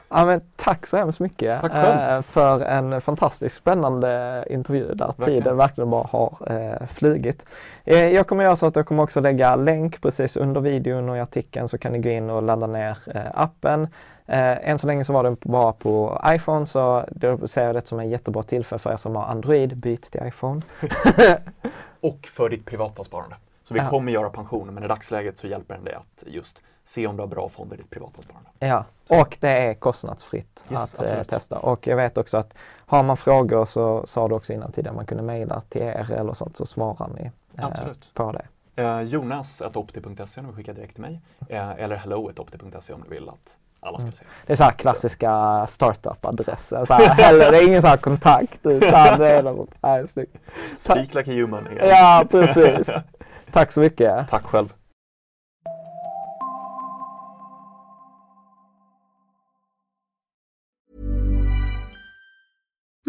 ja, men tack så hemskt mycket eh, för en fantastiskt spännande intervju där Verkligen. tiden verkligen bara har eh, flugit. Eh, jag kommer göra så att jag kommer också lägga länk precis under videon och i artikeln så kan ni gå in och ladda ner eh, appen. Eh, än så länge så var den bara på iPhone så då ser jag det som en jättebra tillfälle för er som har Android, byt till iPhone. <laughs> <laughs> Och för ditt privata sparande. Så vi Ja. kommer göra pensioner men i dagsläget så hjälper den dig att just se om du har bra fonder i ditt privata sparande. Ja, och det är kostnadsfritt Yes, att eh, absolut. testa. Och jag vet också att har man frågor så sa du också innan tidigare man kunde mejla till er eller sånt så svarar ni eh, Absolut. på det. Eh, Jonas.opti.se om du skickar direkt till mig. Eh, eller hello.opti.se om du vill att alla ska se. Det är så här klassiska startup-adresser. Så här, heller, det är ingen så här kontakt utan det är något sånt. Snyggt. Speak like a human. Ja, precis. <laughs> Tack så mycket. Tack själv.